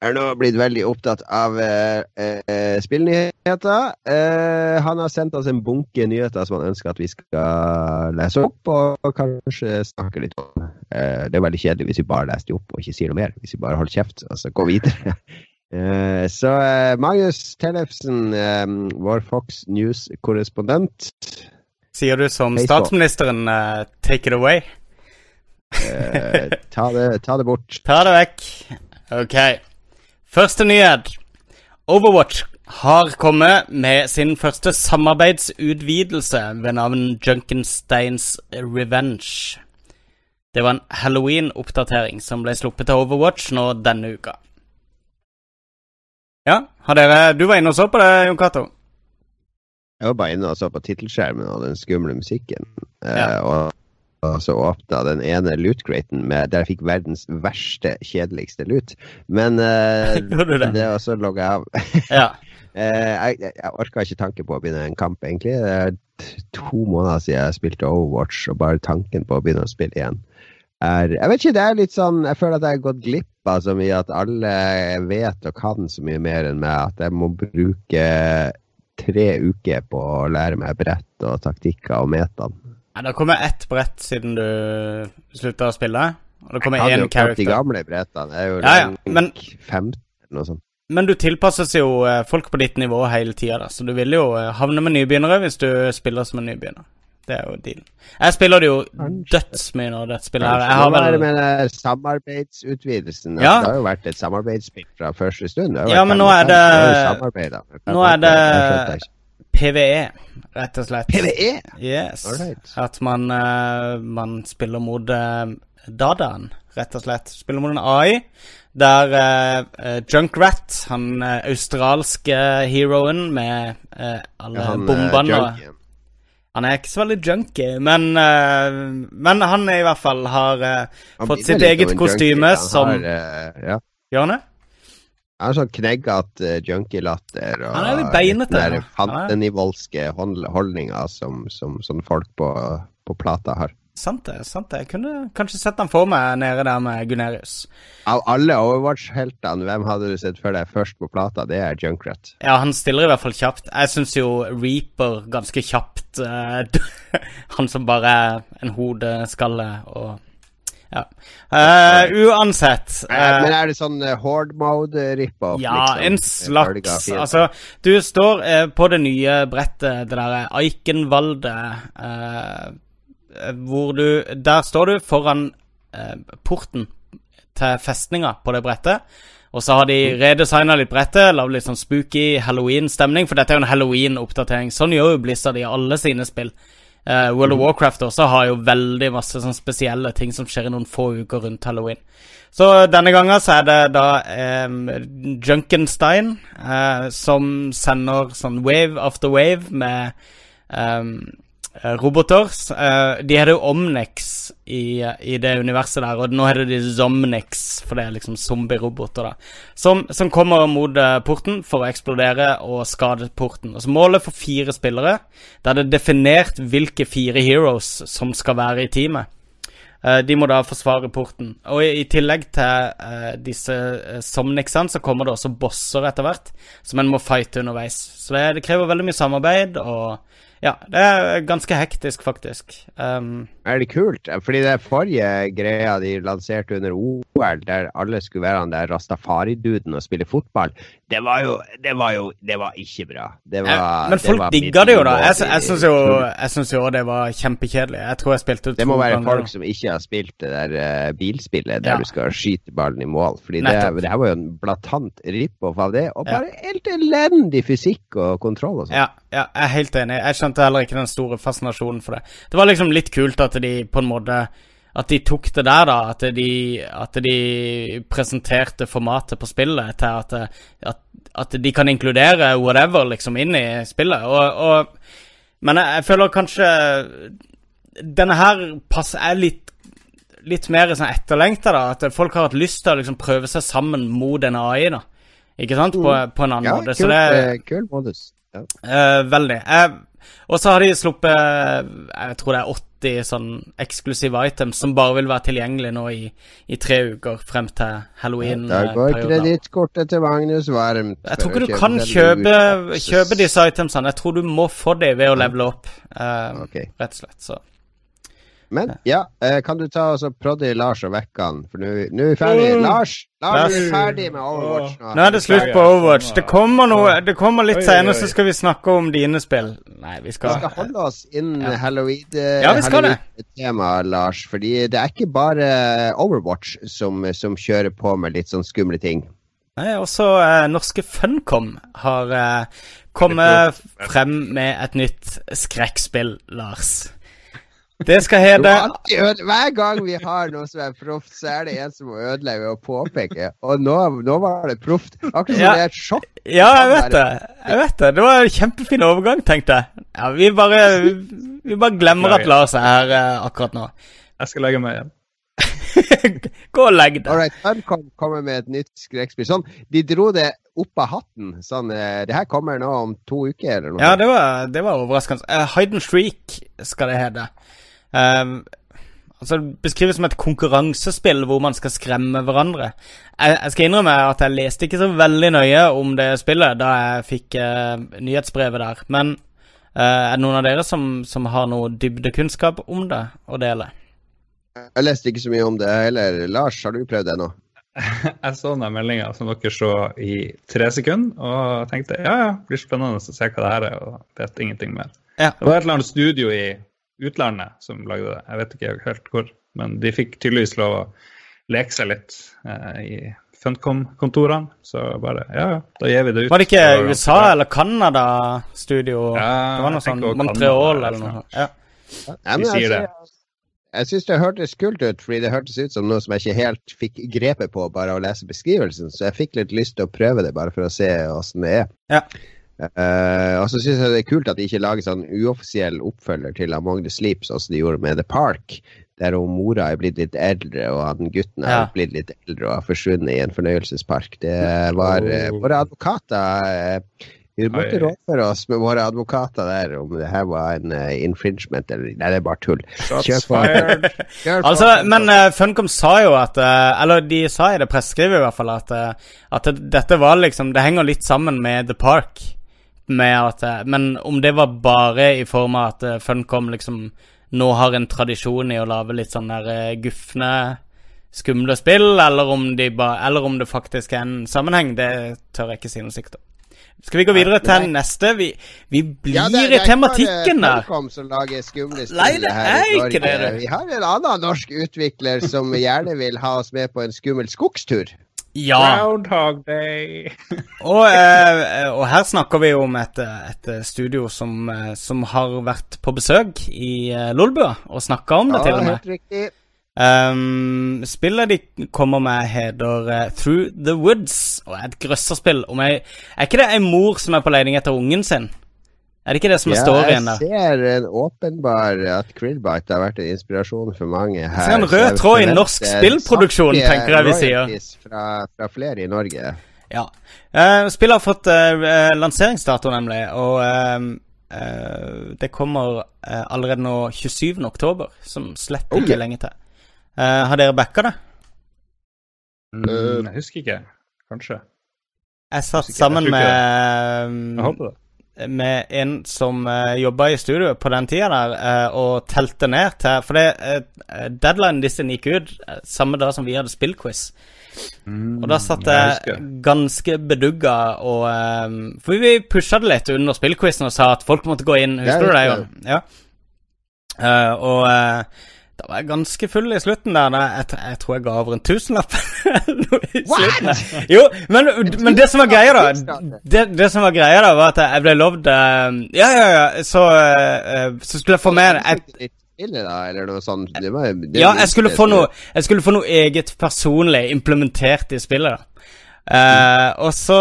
Er nå blitt veldig opptatt av eh, uh, spillnyheter. Eh, han har sendt oss en bunke nyheter som han ønsker at vi skal lese opp og kanskje snakke litt om. det er veldig kjedelig hvis vi bare leser de opp og ikke sier noe mer. Hvis vi bare holder kjeft og så går videre. så Magnus Tellefsen, vår Fox News-korrespondent. Sier du som statsministeren 'take it away'? ta, det, ta det bort. Ta det vekk. OK. Første nyhet. Overwatch har kommet med sin første samarbeidsutvidelse ved navn Junkensteins Revenge. Det var en halloween-oppdatering som ble sluppet til Overwatch nå denne uka. Ja, har dere Du var inne og så på det, Jon Cato? Jeg var bare inne og så på tittelskjermen og den skumle musikken. Ja. Eh, og og så åpna den ene loot-craten der jeg fikk verdens verste, kjedeligste loot. Men uh, det? det også logga jeg av. ja. uh, jeg, jeg orka ikke tanke på å begynne en kamp, egentlig. Det er to måneder siden jeg spilte Overwatch, og bare tanken på å begynne å spille igjen er Jeg vet ikke, det er litt sånn Jeg føler at jeg har gått glipp av så mye at alle vet og kan så mye mer enn meg at jeg må bruke tre uker på å lære meg brett og taktikker og metaen. Ja, det kommer ett brett siden du slutta å spille. Og det kommer én character. De gamle brettene er jo ja, ja. Men, 15 eller noe sånt. Men du tilpasses jo eh, folk på ditt nivå hele tida, så du vil jo eh, havne med nybegynnere hvis du spiller som en nybegynner. Det er jo dealen. Jeg spiller det jo dødsmye når dette spillet her. Jeg har vel med samarbeidsutvidelsen. Ja. Det har jo vært et samarbeidsspill fra første stund. ja, men nå er det Nå er det PVE, rett og slett. PVE? Yes. Alright. At man, uh, man spiller mot uh, dataen, rett og slett. Spiller mot en AI der uh, Junkrat, han australske heroen med alle han, bombene Han er ikke så veldig junkie, men, men han i hvert fall har fått sitt eget kostyme som har, ja. Gjør han det? Han er sånn kneggete uh, junkielatter og han er litt beinete. den fantenivoldske holdninga som, som, som, folk på, på plata har. Sant det. sant det. Jeg kunne kanskje sett han for meg nede der med Gunerius. Av alle Overwatch-heltene, hvem hadde du sett for deg først på plata? Det er Junkrat. Ja, han stiller i hvert fall kjapt. Jeg syns jo Reaper ganske kjapt. Uh, han som bare er en hodeskalle og ja. Uh, uansett uh, Men er det sånn uh, horde mode rip-off? Ja, liksom? en slags. Altså, du står på det nye brettet, det derre Eikenvaldet, hvor du Der står du foran porten til festninga på det brettet. Og så har de mm. redesigna litt brettet, lagd litt sånn spooky halloween-stemning. For dette er jo en halloween-oppdatering. Sånn gjør jo Blizzard i alle sine spill. Uh, World of. Warcraft også har jo veldig masse sånn spesielle ting som skjer i noen få uker rundt halloween. Så denne gangen så er det da um, Junkenstein uh, som sender sånn wave after wave med um, roboter. Uh, de heter jo Omnex i, i, det universet der, og nå heter de Zomnex, for det er liksom zombie-roboter, da. Som, som, kommer mot uh, porten for å eksplodere og skade porten. Og så Målet for fire spillere, der det er definert hvilke fire heroes som skal være i teamet. De må da forsvare porten. Og i, tillegg til disse Somnixene, så kommer det også bosser etter hvert, som en må fighte underveis. Så det, det krever veldig mye samarbeid og ja, det er ganske hektisk, faktisk. Um, er det kult? Fordi det forrige greia de lanserte under OL, der alle skulle være han der rastafari-duden og spille fotball, det var jo Det var jo Det var ikke bra. Det var, men folk digga det jo, da. Jeg, jeg syns jo, jo det var kjempekjedelig. Jeg tror jeg spilte Det må være ganger. folk som ikke har spilt det der uh, bilspillet der ja. du skal skyte ballen i mål. Fordi det, det, her var jo en blatant rip-off av det, og bare ja. helt elendig fysikk og kontroll og sånn. Ja, ja, jeg er helt enig. Jeg skjønte heller ikke den store fascinasjonen for det. Det var liksom litt kult at de på en måte at de tok det der, da. At de, at de presenterte formatet på spillet til at, at, at, de kan inkludere whatever liksom inn i spillet. Og, og, men jeg, jeg, føler kanskje Denne her passer er litt, litt mer sånn etterlengta, da. At folk har hatt lyst til å liksom prøve seg sammen mot en AI, da. Ikke sant? På, mm. på en annen ja, måte. Så det er kul modus. Ja. Uh, veldig. Uh, og så har de sluppet Jeg tror det er åtte 50 sånn eksklusive items som bare vil være tilgjengelig nå i, i tre uker frem til halloween-perioden. Da går kredittkortet til Magnus varmt. Jeg tror ikke du kan kjøpe, kjøpe, disse itemsene. Jeg tror du må få dem ved å levele opp, uh, okay. rett og slett. så men ja, eh, kan du ta og prodde Lars og vekke han? For nå er vi ferdig. Mm. Lars, Lars er ferdig med Overwatch nå. Nå er det slutt på Overwatch. Det kommer, noe, det kommer litt senere, så skal vi snakke om dine spill. Nei, vi skal Vi skal holde oss innen ja. halloween, ja, Halloween Lars. Fordi det er ikke bare Overwatch som, som, kjører på med litt sånn skumle ting. Nei, også eh, norske Funcom har eh, kommet frem med et nytt skrekkspill, Lars. Det skal hete Hver gang vi har noe som er proft, så er det en som må ødelegge og påpeke. Og nå, nå var det proft. Akkurat som ja. det er et sjokk. Ja, jeg vet det. Jeg vet det. Det var en kjempefin overgang, tenkte jeg. Ja, vi bare, vi bare glemmer at Lars er her uh, akkurat nå. Jeg skal legge meg igjen. Gå og legg deg. Alright, Funcom kommer med et nytt skrekkspill. Sånn, de dro det opp av hatten. Sånn, uh, det her kommer nå om to uker, eller noe? Ja, det var, det var overraskende. Uh, Hide and Streak skal det hete. Um, altså Det beskrives som et konkurransespill hvor man skal skremme hverandre. Jeg, jeg, skal innrømme at jeg leste ikke så veldig nøye om det spillet da jeg fikk uh, nyhetsbrevet der. Men uh, er det noen av dere som, som har noe dybdekunnskap om det å dele? Jeg leste ikke så mye om det heller. Lars, har du prøvd det nå? jeg så den meldinga som dere så i tre sekunder, og tenkte ja, ja, det blir spennende å se hva det her er, og vet ingenting mer. Ja. Det var et eller annet studio i utlandet som lagde det. Jeg vet ikke helt hvor. Men de fikk tydeligvis lov å leke seg litt eh, i Funcom-kontorene. Så bare ja, ja, da gir vi det ut. Var det ikke USA eller Canada-studio? Ja, det var noe sånn Montreal eller noe sånt. Ja. Ja, de sier det. Jeg syns det hørtes kult ut, fordi det hørtes ut som noe som jeg ikke helt fikk grepet på bare å lese beskrivelsen. Så jeg fikk litt lyst til å prøve det, bare for å se åssen det er. Ja. Uh, og så syns jeg det er kult at de ikke lager sånn uoffisiell oppfølger til Among the Sleep, sånn som de gjorde med The Park, der hun mora er blitt litt eldre, og han gutten er ja. blitt litt eldre og har forsvunnet i en fornøyelsespark. Det var uh, våre advokater uh, Vi måtte rådføre oss med våre advokater der om det her var en infringement eller Nei, det er bare tull. Altså, men Funcom sa jo at Eller de sa i det presseskrivet i hvert fall at, at dette var liksom Det henger litt sammen med The Park med at eh, Men om det var bare i form av at eh, Funcom liksom nå har en tradisjon i å lage litt sånn der uh, gufne, skumle spill, eller om, de ba, eller om det faktisk er en sammenheng, det tør jeg ikke si noe sikkert om. Skal vi gå videre til Nei. neste? Vi, vi blir ja, det, det i tematikken der. Funcom som lager skumle spill Nei, det er ikke det. Vi har en annen norsk utvikler som gjerne vil ha oss med på en skummel skogstur. Ja. Groundhog Day. og, eh, og, her snakker vi om et, et studio som, eh, som, har vært på besøk i Lolbua og snakka om det, ja, til og med. Helt riktig. Um, spillet de kommer med, heter uh, Through the Woods og er et grøsserspill. Er ikke det ei mor som er på leting etter ungen sin? Er det ikke det som er ja, storyen der? Jeg ser en åpenbar at Krillbite har vært en inspirasjon for mange her. Jeg ser en rød tråd i norsk spillproduksjon, tenker jeg vi sier. Fra, fra flere i Norge. Ja. Uh, spillet har fått uh, lanseringsdato, nemlig, og uh, det kommer allerede nå 27. oktober, som slett ikke okay. lenge til. har dere backa det? Mm, jeg husker ikke. Kanskje. Jeg satt sammen med Jeg håper det med en som uh, eh, jobba i studio på den tida der, uh, og telte ned til For det, uh, deadline disse gikk ut uh, samme dag som vi hadde spillquiz. Mm, og da satt jeg ganske bedugga og For vi pusha det litt under spillquizen og sa at folk måtte gå inn. Husker du det, Jon? Ja. og da var jeg ganske full i slutten der. Jeg, jeg tror jeg ga over en tusenlapp. jo, men, men, det som var greia, da det, det, som var greia da, var at jeg ble lovd uh, Ja, ja, ja, så, uh, så skulle jeg få med et, eller noe sånt. Det var, det ja, jeg skulle, få noe, jeg skulle få noe eget personlig implementert i spillet. da Uh, og så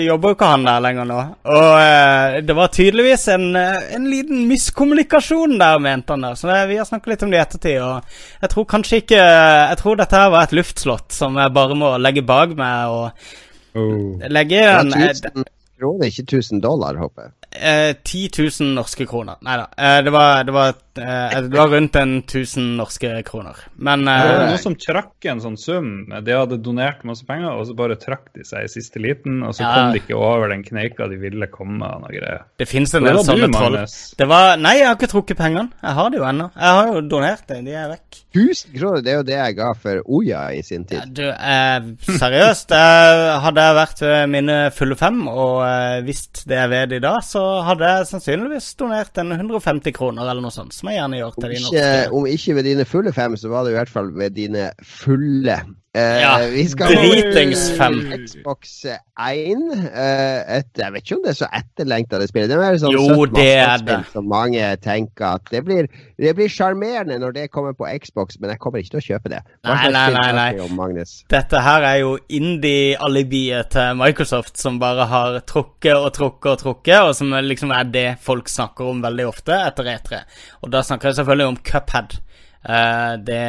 jobber jo ikke han der lenger nå. Og eh, det var tydeligvis en, uh, en, liten miskommunikasjon der, mente han der. Så vi har snakket litt om det i ettertid. Og jeg tror kanskje ikke Jeg tror dette her var et luftslott som jeg bare må legge bak meg og oh. legge en kroner, ikke 1000 dollar, håper jeg. Eh, 10 000 norske kroner. Nei da. Eh, det, var, det, var, eh, det var rundt en 1000 norske kroner. Men Det var noe noen som trakk en sånn sum. De hadde donert masse penger, og så bare trakk de seg i siste liten, og så Ja. kom de ikke over den kneika de ville komme og noe greier. det fins en del sånne troll. Det var Nei, jeg har ikke trukket pengene. Jeg har det jo ennå. Jeg har jo donert det. De er vekk. 1000 kroner, det er jo det jeg ga for Oya i sin Ja, tid. du, eh, seriøst. Eh, hadde jeg vært ved mine fulle fem og eh, visst det jeg vet i dag, så hadde jeg sannsynligvis donert en 150 kroner eller noe sånt, som jeg gjerne gjør til de norske. om ikke ved dine fulle fem, så var det i hvert fall ved dine fulle. Eh, Ja, vi skal dritings 5. Xbox 1. Eh, et, jeg vet ikke om det er så etterlengta det spillet. Det er sånn Jo, det er det. Som mange tenker at det blir Det blir sjarmerende når det kommer på Xbox, men jeg kommer ikke til å kjøpe det. Nei, nei, nei, nei. Det Dette her er jo indie-alibiet til Microsoft, som bare har trukket og trukket og trukket, og som liksom er det folk snakker om veldig ofte etter E3. Og da snakker jeg selvfølgelig om Cuphead. Eh, det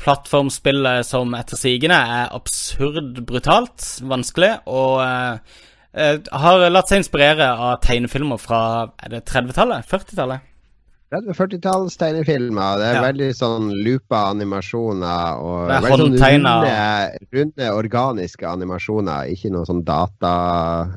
plattformspillet som etter sigende er absurd brutalt, vanskelig, og eh, har latt seg inspirere av tegnefilmer fra er det 30-tallet? 40-tallet? 30-40-talls tegnefilmer. Det er Ja. veldig sånn loopa animasjoner og Det er veldig sånn runde, runde, organiske animasjoner. Ikke noe sånn data...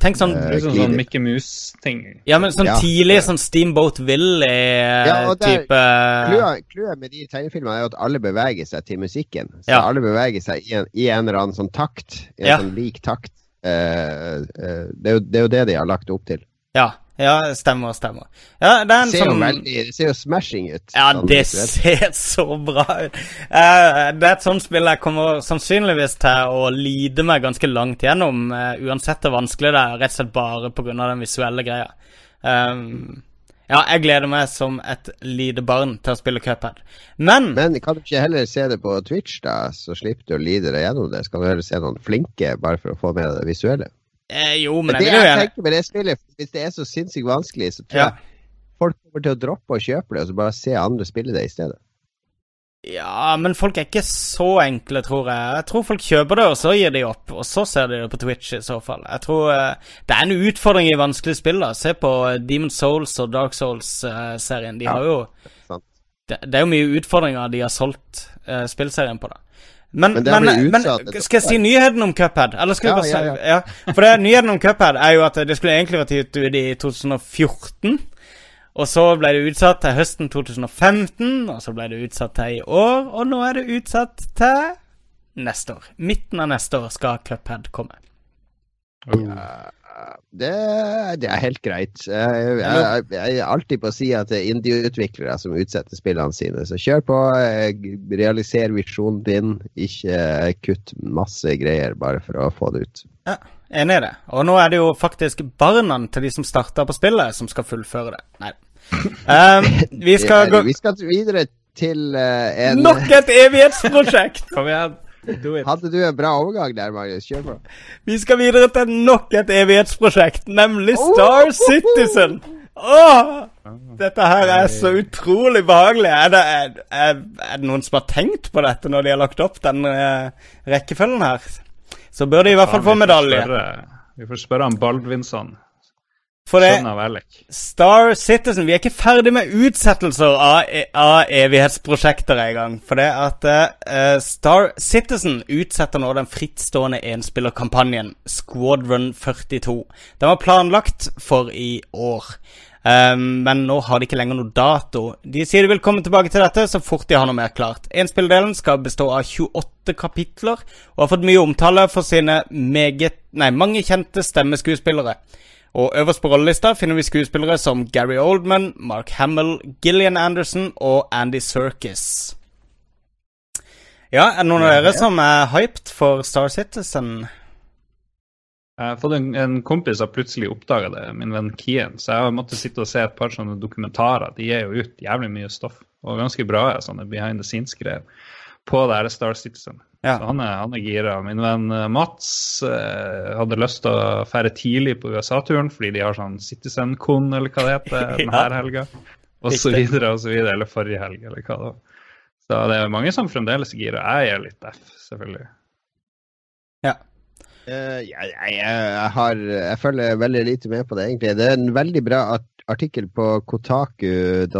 Tenk sånn- uh, er sånn, sånn Mickey Mouse-ting. Ja, men sånn Ja. tidlig sånn Steamboat Ja, Willy-type ja, clouet med de tegnefilmene er jo at alle beveger seg til musikken. Så Ja. alle beveger seg i en, i en eller annen sånn takt. I en Ja. sånn lik takt. Uh, uh, det, er jo, det er jo det de har lagt opp til. Ja, ja, stemmer, stemmer. Ja, det er ser sånn veldig, det ser jo smashing ut. Ja, sånn det ser så bra ut. Uh, det er et sånt spill jeg kommer sannsynligvis til å lide meg ganske langt gjennom, uh, uansett hvor vanskelig det er, rett og slett bare pga. den visuelle greia. Um, ja, jeg gleder meg som et lite barn til å spille Cuphead. Men, Men kan du ikke heller se det på Twitch, da, så slipper du å lide deg gjennom det? Skal du heller se noen flinke, bare for å få med det visuelle? Eh, jo, men det jeg vil jo gjerne tenker med det spillet, hvis det er så sinnssykt vanskelig, så tror Ja. jeg folk kommer til å droppe å kjøpe det, og så bare se andre spille det i stedet. Ja, men folk er ikke så enkle, tror jeg. Jeg tror folk kjøper det, og så gir de opp. Og så ser de det på Twitch, i så fall. Jeg tror uh, Det er en utfordring i vanskelige spill, da. Se på eh, Demon Souls og Dark Souls-serien. de Ja, har jo det, det er jo mye utfordringer de har solgt uh, spillserien på, da. Men, Men men, blitt men, skal jeg si nyheten om Cuphead? Eller skal vi Ja, bare ja, ja. ja. For det, nyheten om Cuphead er jo at det skulle egentlig vært gitt ut i 2014. Og så ble det utsatt til høsten 2015, og så ble det utsatt til i år, og nå er det utsatt til neste år. Midten av neste år skal Cuphead komme. Det, det er helt greit. Jeg, jeg, jeg er alltid på å si at det er indie-utviklere som utsetter spillene sine. Så kjør på, realiser visjonen din. Ikke kutt masse greier bare for å få det ut. Ja, enig i det. Og nå er det jo faktisk barna til de som starta på spillet, som skal fullføre det. Nei. Um, vi skal gå Vi skal videre til uh, en Nok et evighetsprosjekt! Kom igjen. Hadde du en bra overgang der, Magnus? Kjør på. Vi skal videre til nok et evighetsprosjekt, nemlig Star Citizen. Åh, dette her er så utrolig behagelig. Er det, er, er, er det noen som har tenkt på dette når de har lagt opp den eh, rekkefølgen her? Så bør de i hvert fall få Vi får medalje. spørre- Vi får spørre om Baldvinsson, For det. Star Citizen Vi er ikke ferdig med utsettelser av, e- av evighetsprosjekter engang. For det at uh, Star Citizen utsetter nå den frittstående enspillerkampanjen Squadron 42. Den var planlagt for i år. Um, men nå har de ikke lenger noe dato. De sier de vil komme tilbake til dette så fort de har noe mer klart. Enspilldelen skal bestå av 28 kapitler og har fått mye omtale for sine meget, nei, mange kjente stemmeskuespillere. Og øverst på rollelista finner vi skuespillere som Gary Oldman, Mark Hamill, Gillian Anderson og Andy Serkis. Ja, er det noen av dere som er hyped for Star Citizen? Jeg har fått en, en kompis som plutselig oppdaga det, min venn Kien. Så jeg har måttet sitte og se et par sånne dokumentarer. De gir jo ut jævlig mye stoff. Og ganske bra sånne behind the scenes-greier på det her Star Citizen. Ja. Så han er, han er gira. Min venn eh, Mats eh, hadde lyst til å fære tidlig på USA-turen fordi de har sånn Citizen-con, eller hva det heter, denne Ja. helga. Og så videre og så videre. Eller forrige helg, eller hva det var. Så det er mange som fremdeles er gira. Jeg er litt deff, selvfølgelig. Uh, jeg, jeg, jeg, har, jeg følger veldig lite med på det, egentlig. Det er en veldig bra artikkel på kotaku.co.uk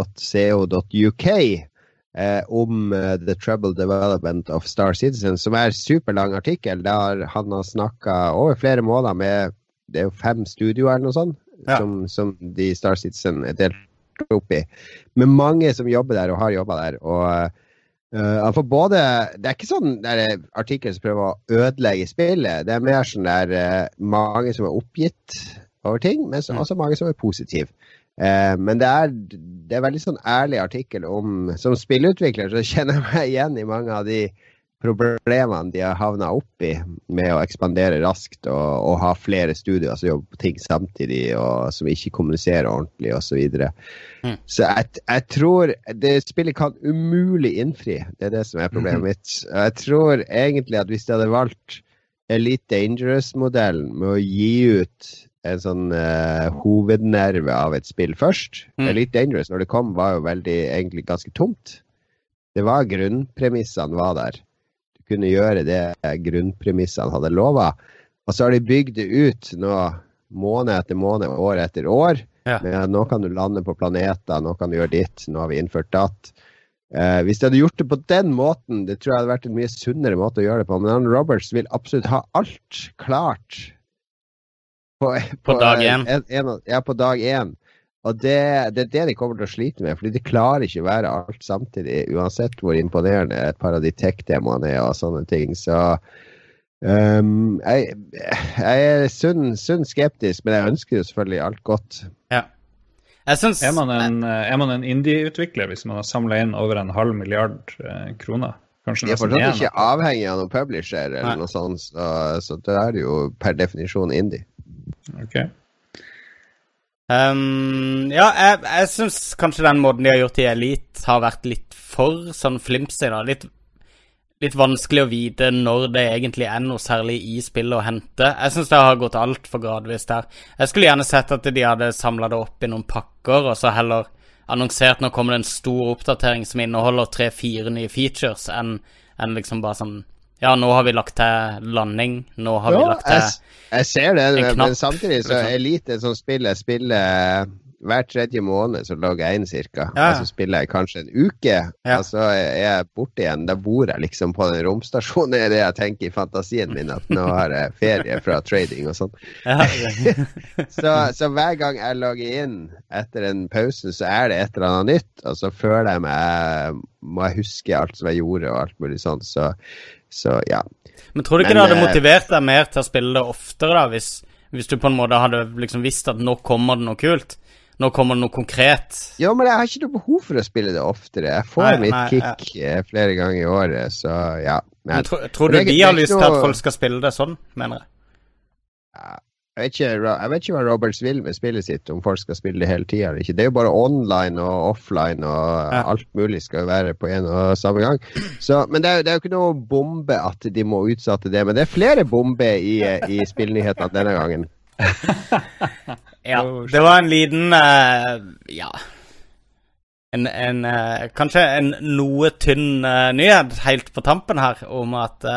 eh, om uh, The Trouble Development of Star Citizen, som er en superlang artikkel der han har snakka over flere måneder med det er jo fem studioer eller noe sånt, ja. som, som, de Star Citizen er delt opp i. Med mange som jobber der og har jobba der. og Uh, for både, Det er ikke sånn artikkel som prøver å ødelegge spillet. Det er mer sånn der uh, mange som er oppgitt over ting, men så, mm. også mange som er positive. Uh, men det er, det er veldig sånn ærlig artikkel om Som spillutvikler så kjenner jeg meg igjen i mange av de problemene de har havna oppi med å ekspandere raskt og, og, ha flere studier som jobber på ting samtidig, og som ikke kommuniserer ordentlig osv. Så, videre. mm. så jeg, jeg, tror det spillet kan umulig innfri. Det er det som er problemet mm. mitt. Jeg tror egentlig at hvis de hadde valgt Elite Dangerous-modellen med å gi ut en sånn uh, hovednerve av et spill først. Mm. Elite Dangerous, når det kom, var jo veldig, egentlig ganske tomt. Det var grunnpremissene var der Du kunne gjøre det grunnpremissene hadde lova. Og så har de bygd det ut nå måned etter måned, år etter år. Ja. Men nå kan du lande på planeter, nå kan du gjøre ditt, nå har vi innført datt. Uh, hvis de hadde gjort det på den måten, det tror jeg hadde vært en mye sunnere måte å gjøre det på. Men Roberts vil absolutt ha alt klart på, på, på dag én. Ja, på dag én. Og det, det, er det de kommer til å slite med, fordi de klarer ikke å være alt samtidig, uansett hvor imponerende et par av de tech-demoene er og sånne ting. Så um, jeg, jeg, er sunn, sunn, skeptisk, men jeg ønsker jo selvfølgelig alt godt. Ja. Synes, er man en, en indie-utvikler hvis man har samla inn over en halv milliard eh, kroner? Kanskje de er fortsatt ikke avhengig av noen publisher, eller Nei. noe sånt, så, så det er jo per definisjon indie. Okay. Um, ja, jeg, jeg syns kanskje den måten de har gjort i Elite, har vært litt for sånn flimsy. da. Litt, litt, vanskelig å vite når det egentlig er noe særlig i spillet å hente. Jeg syns det har gått altfor gradvis der. Jeg skulle gjerne sett at de hadde samla det opp i noen pakker, og så heller annonsert nå kommer det en stor oppdatering som inneholder tre-fire nye features, enn en liksom bare sånn ja, nå har vi lagt til landing. Nå har ja, vi lagt til jeg, jeg ser det, men samtidig så er Elite som spiller spiller hver tredje måned så logger jeg inn cirka. Ja. Og så spiller jeg kanskje en uke, ja. og så er jeg borte igjen. Da bor jeg liksom på den romstasjonen, det er det jeg tenker i fantasien min, at nå har jeg ferie fra trading og sånn. Ja. så, så, hver gang jeg logger inn etter en pause, så er det et eller annet nytt, og så føler jeg meg Må jeg huske alt som jeg gjorde, og alt mulig sånn. Så så ja. Men tror du ikke Men, det hadde eh, motivert deg mer til å spille det oftere, da, hvis, hvis du på en måte hadde liksom visst at nå kommer det noe kult? Nå kommer det noe konkret. Ja, men jeg har ikke noe behov for å spille det oftere. Jeg får nei, mitt nei, kick ja. Eh, flere ganger i året, så ja. Men, men tro, tror du de har lyst til at folk skal spille det sånn, mener jeg? Ja, jeg vet, ikke, jeg vet ikke hva Roberts vil med spillet sitt, om folk skal spille det hele tida eller ikke. Det er jo bare online og offline og ja. alt mulig skal jo være på en og samme gang. Så, men det er, det er, jo ikke noe bombe at de må utsette det. Men det er flere bomber i, i spillnyhetene denne gangen. ja, det var en liten uh, Ja. En, en uh, kanskje en noe tynn uh, nyhet helt på tampen her om at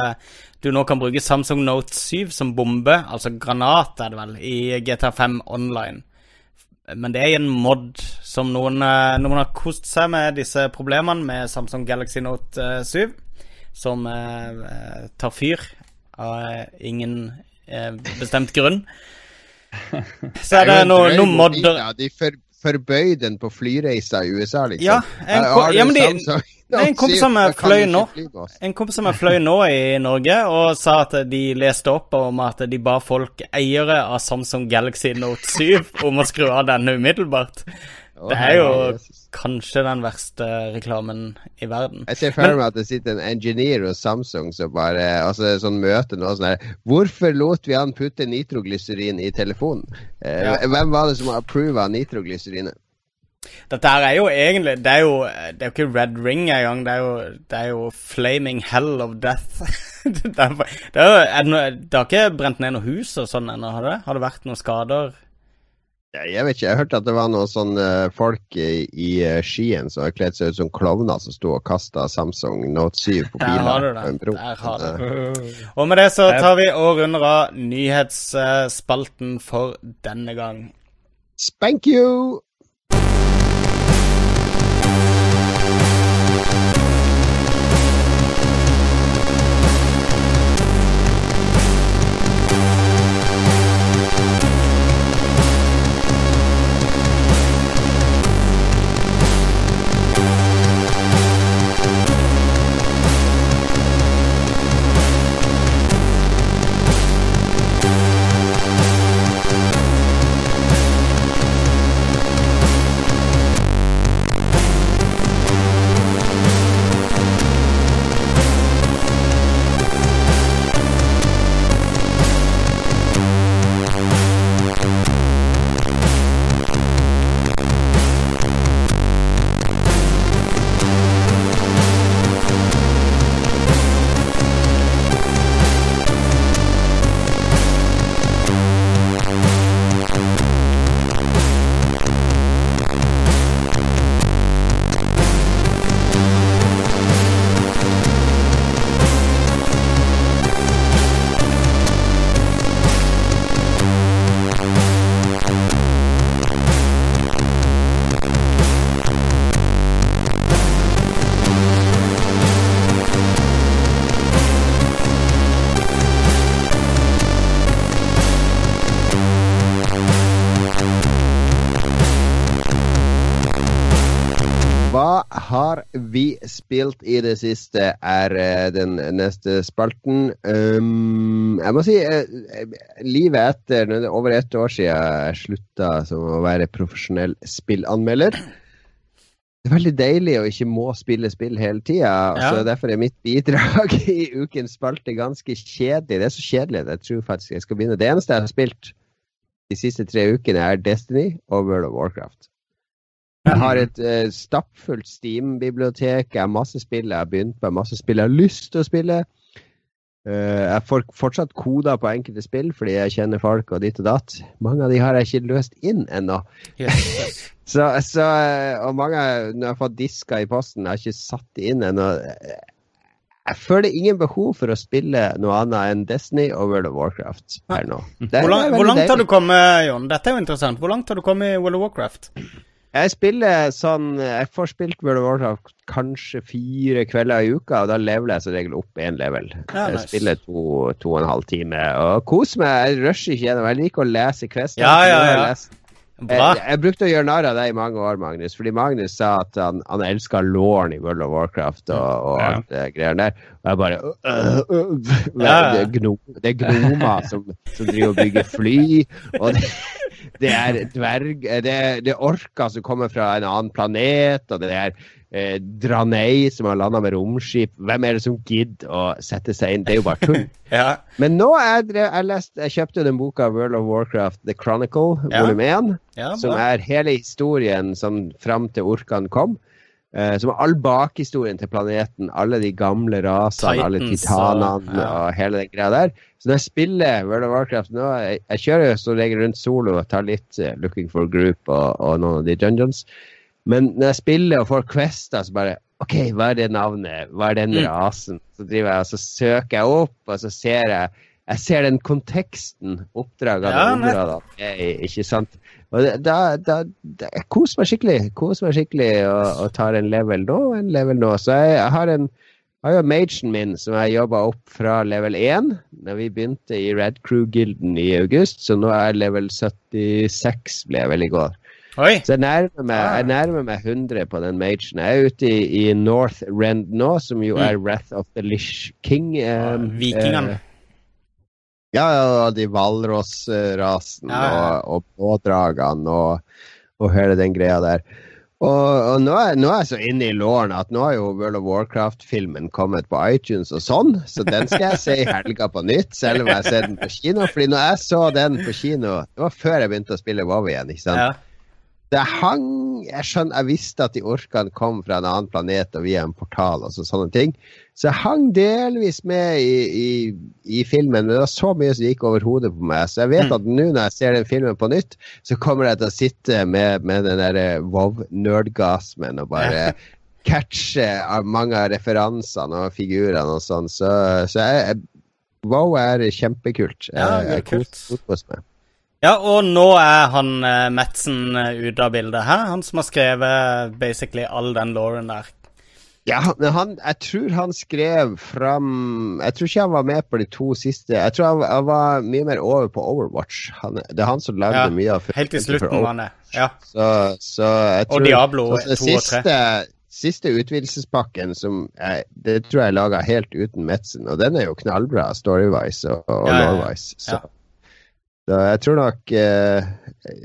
du nå kan bruke Samsung Note 7 som bombe, altså granat er det vel, i GTA5 online. Men det er en mod som noen, eh, noen har kost seg med disse problemene med Samsung Galaxy Note 7, eh, som eh, tar fyr av ingen eh, bestemt grunn. Så er det noen noe modder De forbøy den på flyreiser i USA, liksom. Ja, en, ja men de, en kompis som fløy nå En kompis som fløy nå i Norge og sa at de leste opp om at de ba folk eiere av Samsung Galaxy Note 7 om å skru av denne umiddelbart. Det er jo kanskje den verste reklamen i verden. Jeg ser for meg at det sitter en engineer hos Samsung som bare Altså sånn møte noe sånn her Hvorfor lot vi han putte nitroglyserin i telefonen? Eh, ja. Hvem var det som approva nitroglycerinet? Dette her er jo egentlig Det er jo, det er jo ikke Red Ring engang. Det, er det er jo Flaming Hell of Death. det, er, det, er, det, har ikke brent ned noe hus og sånn ennå, har det? Har det vært noen skader? Jeg vet ikke, jeg hørte at det var noen sånne folk i, i eh, Skien som har kledd seg ut som klovner som sto og kasta Samsung Note 7 på biler. Der har du det. på en bro. Der har du det. Og med det så tar vi og runder av nyhetsspalten for denne gang. Spank you! Spilt i det siste, er eh, den neste spalten. Um, jeg må si, eh, livet etter når det er over ett år siden jeg slutta som å være profesjonell spillanmelder. Det er veldig deilig å ikke må spille spill hele tida. Ja. Derfor er mitt bidrag i ukens spalte ganske kjedelig. Det er så kjedelig at jeg tror faktisk jeg skal begynne. Det eneste jeg har spilt de siste tre ukene, er Destiny og World of Warcraft. Jeg har et uh, stappfullt Steam-bibliotek. Jeg har masse spill jeg har begynt på, masse spill jeg har lyst til å spille. Uh, jeg får fortsatt koder på enkelte spill fordi jeg kjenner folk og ditt og datt. Mange av de har jeg ikke løst inn ennå. Yes. Så, så, eh, og mange når jeg har fått disker i posten, jeg har ikke satt de inn ennå. Jeg føler ingen behov for å spille noe annet enn Destiny og World of Warcraft her nå. Hvor, lang, hvor langt har du kommet, Jon? Dette er jo interessant. Hvor langt har du kommet i World of Warcraft? Jeg spiller sånn Jeg får spilt World of Warcraft kanskje fire kvelder i uka, og da leveler jeg som regel opp én level. Ja, Jeg spiller to, to og en halv time og koser meg. Jeg rusher ikke gjennom. Jeg liker å lese Quest. Ja, ja, ja. Jeg, jeg brukte å gjøre narr av deg i mange år, Magnus. Fordi Magnus sa at han, han elska Lauren i World of Warcraft og, og alt det greiene der. Og jeg bare øh, øh, øh, er gno, det er gnomer som, som driver og bygger fly. Og det, det er dverg det, er- det er orker som kommer fra en annen planet. Og det er eh, Dranei som har landa med romskip. Hvem er det som gidder å sette seg inn? Det er jo bare tull. Ja. Men nå er jeg, jeg, lest, jeg kjøpte den boka World of Warcraft The Chronicle, Ja. volum 1 ja, som er hele historien som fram til orkene kom. Eh, som er all bakhistorien til planeten, alle de gamle rasene, alle titanene og- og, hele den greia der. Så når jeg spiller World of Warcraft nå Jeg, jeg kjører jo som regel rundt solo og tar litt uh, Looking for Group og, og noen av de dungeons. Men når jeg spiller og får quester, så bare OK, hva er det navnet? Hva er den Mm. rasen? Så driver jeg og så søker jeg opp, og så ser jeg jeg ser den konteksten oppdragene Ja, er i, ikke sant? Og da, da, da Jeg koser meg skikkelig koser meg skikkelig og, og tar en level nå og en level nå. Så jeg, jeg har en jeg har jo magen min som jeg jobba opp fra level 1 da vi begynte i Red Crew-gilden i august, så nå er jeg level 76, ble jeg vel i går. Oi. Så jeg nærmer meg, jeg nærmer meg 100 på den magen. Jeg er ute i, i North Rend nå, som jo er Wrath of the Lish King. eh, Vikingene. eh, ja, ja, de hvalrossrasen Ja, ja. og, og blådragene og, og hele den greia der. Og, og nå, er, nå er jeg så inne i låren at nå har jo World of Warcraft-filmen kommet på iTunes og sånn, så den skal jeg se i helga på nytt, selv om jeg ser den på kino. Fordi når jeg så den på kino, det var før jeg begynte å spille WoW igjen, ikke sant. Ja. det hang Jeg skjønner, jeg visste at de orkene kom fra en annen planet og via en portal og så, sånne ting. Så jeg hang delvis med i, i, i, filmen, men det var så mye som gikk over hodet på meg. Så jeg vet mm. at nå når jeg ser den filmen på nytt, så kommer jeg til å sitte med, med den derre wow-nerdgasmen og bare catche mange av referansene og figurene og sånn. Så, så jeg, Wow er kjempekult. Ja, det er kult. Ja, og nå er han uh, Madsen uh, ute av bildet. her. Han som har skrevet basically all den lauren der. Ja, men han, jeg tror han skrev fram Jeg tror ikke han var med på de to siste. Jeg tror han, han var mye mer over på Overwatch. Han, det er han som lagde ja, mye av Helt i slutten var han det. Ja. Så, så jeg tror, og Diablo 2 og 3. Siste utvidelsespakken, som jeg, det tror jeg er laga helt uten Metzen, og den er jo knallbra storywise og, og ja, lawwise. Så. Ja. Så jeg tror nok uh,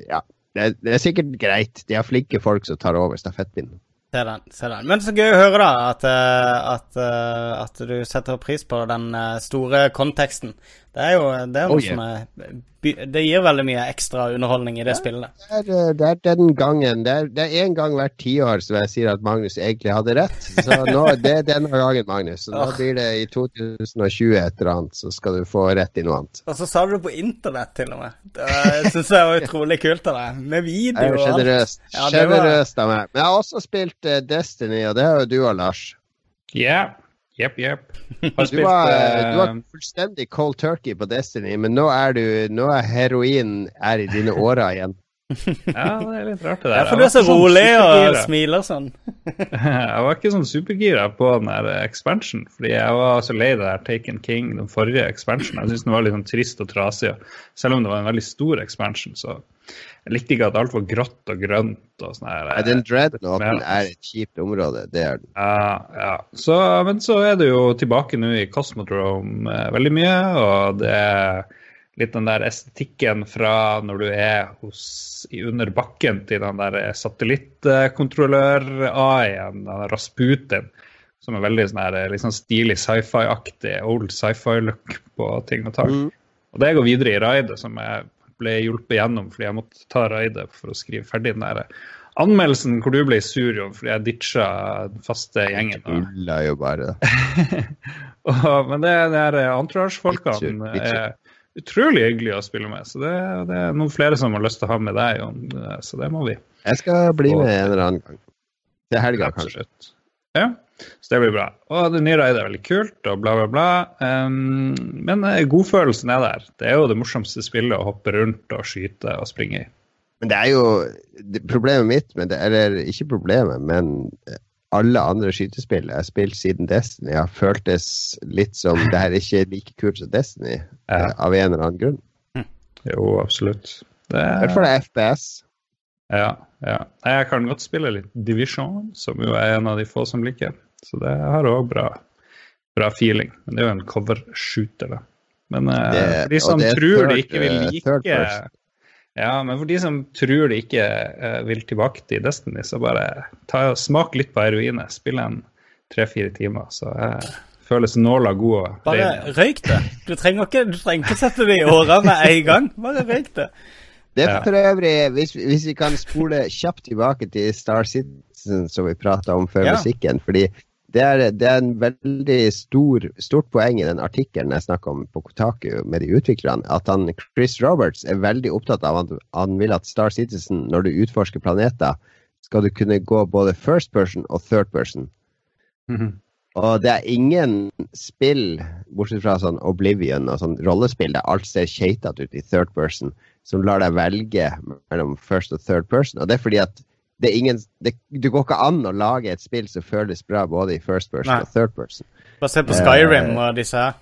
Ja, det, det, er sikkert greit. De har flinke folk som tar over stafettpinnen. Se den. se den. Men så gøy å høre, da, at, eh, at, eh, at du setter pris på den store konteksten. Det er jo det er noe oh, yeah. som er det gir veldig mye ekstra underholdning i det ja, spillet. Det er, eh, det er, den gangen. Det er, det er en gang hvert tiår som jeg sier at Magnus egentlig hadde rett. Så nå, det er denne gangen, Magnus. Så nå blir det i 2020 et eller annet, så skal du få rett i noe annet. Og så sa du det på internett, til og med. Det syns jeg var utrolig kult av deg. Med video og alt. Sjenerøst. Sjenerøst av meg. Men jeg har også spilt uh, Destiny, og det har jo du og Lars. Ja. Yeah. Jepp, jepp. Du, du, var fullstendig cold turkey på Destiny, men nå er, du, nå er heroin er i dine årer igjen. Ja, det er litt rart, det der. Ja, for du er så sånn rolig og smiler sånn. jeg var ikke sånn supergira på den der expansion, fordi jeg var så lei det der Taken King, den forrige expansion. Jeg syntes den var litt sånn trist og trasig. Selv om det var en veldig stor expansion, så jeg likte ikke at alt var grått og grønt og sånn her. Nei, den dreadnoughten er et kjipt område, det er den. Ja, ja. Så, men så er det jo tilbake nå i Cosmodrome eh, veldig mye, og det er litt den der estetikken fra når du er hos, under bakken til den der satellittkontrollør-AI-en, Rasputin, som er veldig sånn her, sånn stilig sci-fi-aktig, old sci-fi-look på ting og tak. Mm. Og det går videre i raidet, som jeg ble hjulpet gjennom fordi jeg måtte ta raidet for å skrive ferdig den der anmeldelsen hvor du ble sur jo, fordi jeg ditcha den faste gjengen. Tulla jo bare. og, men det, det er entourage-folkene er utrolig hyggelig å spille med. Så det, det, er noen flere som har lyst til å ha med deg, så det må vi. Jeg skal bli med en eller annen gang. Til helga, kanskje. Ja. Så det blir bra. Og det nye raidet er veldig kult, og bla, bla, bla. Um, men uh, godfølelsen er der. Det er jo det morsomste spillet å hoppe rundt og skyte og springe i. Men det er jo Problemet mitt, med det, eller ikke problemet, men alle andre skytespill jeg har spilt siden Destiny, har føltes litt som det her ikke er like kult som Destiny, ja. uh, av en eller annen grunn. Hm. Jo, absolutt. I hvert fall FPS. Ja, ja. Jeg kan godt spille litt Division, som jo er en av de få som liker. Så det har òg bra, bra, feeling. Men det er jo en cover-shooter, da. Men det, for de som tror third, de ikke vil eh, like ja, men for de som tror de ikke uh, vil tilbake til Destiny, så bare ta, smak litt på heroinet. Spill en tre-fire timer, så uh, føles nåla god. Bare røyk det. Du trenger ikke, du trenger ikke sette det i årene med en gang. Bare røyk det. Det er for øvrig, hvis, hvis, vi kan spole kjapt tilbake til Star Citizen som vi prata om før ja. musikken. fordi det er, det er en veldig stor, stort poeng i den artikkelen jeg snakka om på Kotaku med de utviklerne, at han, Chris Roberts er veldig opptatt av at han vil at Star Citizen, når du utforsker planeter, skal du kunne gå både first person og third person. Mm -hmm. Og det er ingen spill, bortsett fra sånn Oblivion og sånn rollespill, der alt ser keitete ut i third person, som lar deg velge mellom first og third person. Og det er fordi at det, ingen, det, det, går ikke an å lage et spill som føles bra både i first person Nei. og third person. Bare se på Skyrim uh, og disse her.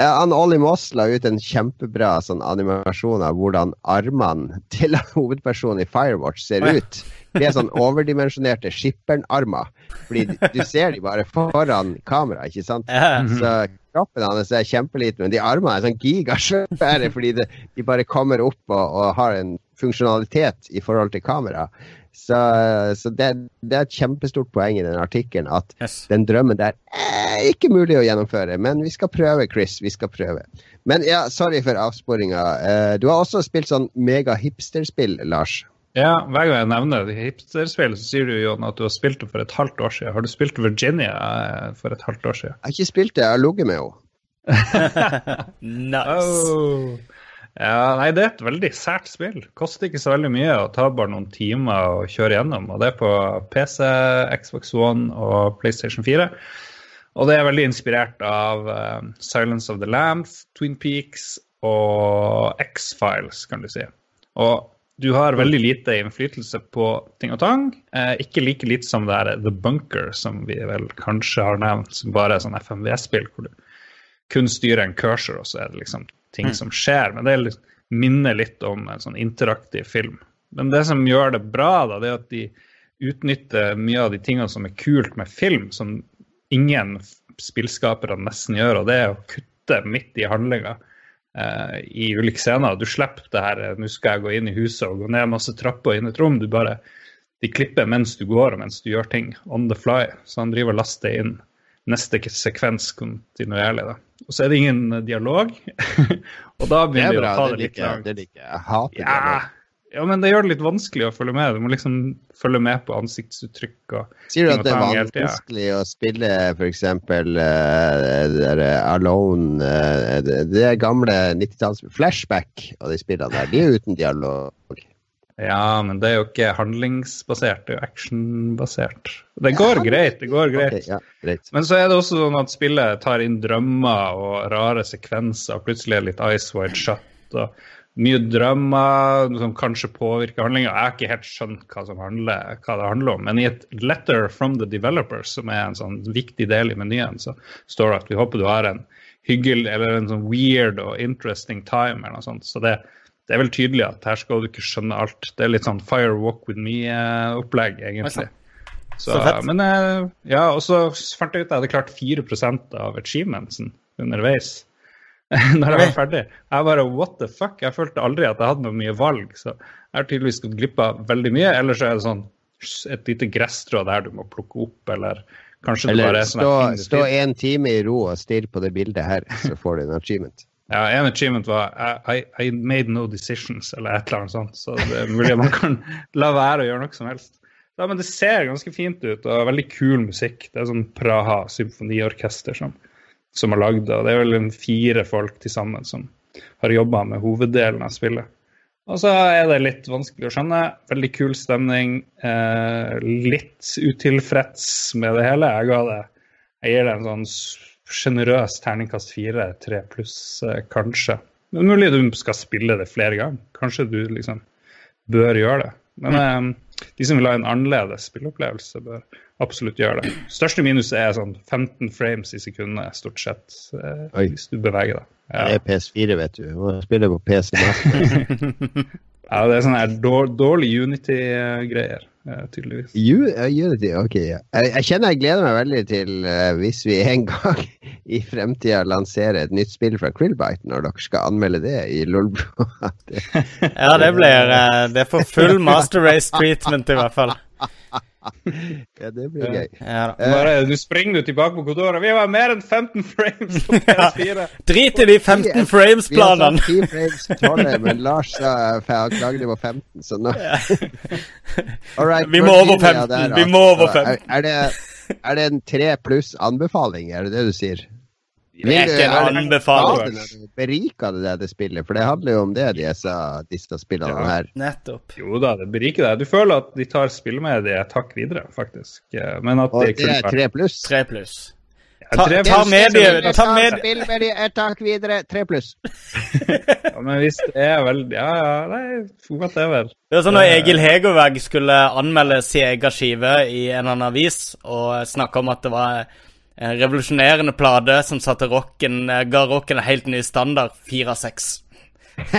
Ja, han Ollie Moss la ut en kjempebra sånn animasjon av hvordan armene til hovedpersonen i Firewatch ser ut. De er sånn overdimensjonerte skipperen-armer. Fordi du ser de bare foran kamera, ikke sant? Så kroppen hans er kjempeliten, men de armene er sånn gigasvære fordi de, de bare kommer opp og, og har en funksjonalitet i forhold til kamera. Så, så det, det, er et kjempestort poeng i den artikkelen at yes. den drømmen der er ikke mulig å gjennomføre. Men vi skal prøve, Chris. Vi skal prøve. Men ja, sorry for avsporinga. Uh, du har også spilt sånn mega-hipsterspill, Lars. Ja, hver gang jeg nevner hipsterspill, så sier du jo at du har spilt det for et halvt år siden. Har du spilt Virginia eh, for et halvt år siden? Jeg har ikke spilt det, jeg har ligget med henne. nice. Oh. Ja, nei, det er et veldig sært spill. Koster ikke så veldig mye og tar bare noen timer å kjøre gjennom. Og det er på PC, Xbox One og PlayStation 4. Og det er veldig inspirert av uh, Silence of the Lambs, Twin Peaks og X-Files, kan du si. Og du har veldig lite innflytelse på ting og tang. Eh, ikke like lite som det er The Bunker, som vi vel kanskje har nevnt, som bare er sånn FMV-spill hvor du kun styrer en cursor, og så er det liksom ting mm. som skjer. Men det litt, minner litt om en sånn interaktiv film. Men det som gjør det bra, da, det er at de utnytter mye av de tingene som er kult med film, som ingen spillskapere nesten gjør, og det er å kutte midt i handlinga uh, i ulike scener. Du slipper det her nå skal jeg gå inn i huset og gå ned masse trapper inn i et rom. Du bare, De klipper mens du går og mens du gjør ting on the fly. Så han driver og laster inn neste sekvens kontinuerlig. da. Og så er det ingen dialog. og da begynner vi å ta det, litt langt. Det liker jeg. Hater ja, dialog. Ja, men det gjør det litt vanskelig å følge med. Du må liksom følge med på ansiktsuttrykk og Sier du at det er vanskelig å spille f.eks. Uh, Alone uh, det, det gamle 90-talls Flashback og de spillene der, de er uten dialog. Ja, men det er jo ikke handlingsbasert, det er jo actionbasert. Det går ja, greit, det går greit. Okay, ja, greit. Men så er det også sånn at spillet tar inn drømmer og rare sekvenser, og plutselig er det litt Ice Wide Shut. og mye drømmer som kanskje påvirker handlinga. Jeg har ikke helt skjønt hva, handler, hva, det handler om. Men i et 'letter from the developers', som er en sånn viktig del i menyen, så står det at vi håper du har en hyggelig eller en sånn weird og interesting time. eller noe sånt. Så det, det er vel tydelig at her skal du ikke skjønne alt. Det er litt sånn fire walk with me-opplegg, egentlig. Så, så men eh, ja, og så fant jeg ut at jeg hadde klart 4% av achievementsen underveis. når jeg var ferdig. Jeg bare what the fuck? Jeg følte aldri at jeg hadde noe mye valg. Så jeg har tydeligvis gått glipp av veldig mye. Eller så er det sånn et lite gresstrå der du må plukke opp, eller kanskje eller det bare er sånn Eller stå en time i ro og stirre på det bildet her, så får du en achievement. Ja, en achievement var I, I, made no decisions, eller et eller annet sånt. Så det er mulig man kan la være å gjøre noe som helst. Ja, men det ser ganske fint ut, og veldig kul musikk. Det er sånn Praha symfoniorkester som som har lagd det. Det er vel fire folk til sammen som har jobba med hoveddelen av spillet. Og så er det litt vanskelig å skjønne. Veldig kul stemning. Eh, litt utilfreds med det hele. Jeg det Jeg gir det en sånn sjenerøs terningkast fire, tre pluss, eh, kanskje. Men mulig du skal spille det flere ganger. Kanskje du liksom bør gjøre det. Men mm. eh, de som vil ha en annerledes spilleopplevelse, bør absolutt gjøre det. Største minus er sånn 15 frames i sekundet, stort sett, eh, hvis du beveger deg. Ja. Det er PS4, vet du. Må spille på PC. ja, det er sånne her dårlig Unity-greier, tydeligvis. Unity, ok. Ja. Jeg, jeg, kjenner jeg gleder meg veldig til uh, hvis vi en gang i fremtida lanserer et nytt spill fra Krillbite, når dere skal anmelde det i Lolbro. ja, det blir uh, Det får full Master Race-treatment, i hvert fall ja, det blir gøy. Ja, Bare, nå springer du tilbake på kontoret. Vi har mer enn 15 frames på PS4. Drit i de 15 frames-planene. Vi har 10 frames tåler, men Lars sa klagen var 15, så nå right, Vi må over 15. Der, vi må over 15. Er, er, det, er det en tre pluss anbefaling, er det det du sier? Det er ikke en anbefaling. Beriker det det spillet? For det handler jo om det, disse, disse spillene ja, her. Nettopp. Jo da, det beriker deg. Du føler at de tar spillmediet et hakk videre, faktisk. Men at Og det er tre pluss? Tre pluss. Ta, ta mediet Ta med Spillmediet et tak videre, tre pluss. ja, men hvis det er vel Ja, ja, nei, whatever. Det er sånn når Egil Hegerberg skulle anmelde sin egen skive i en annen avis, og snakke om at det var en revolusjonerende plate som satte rocken, eh, ga rocken en helt ny standard. Fire av seks.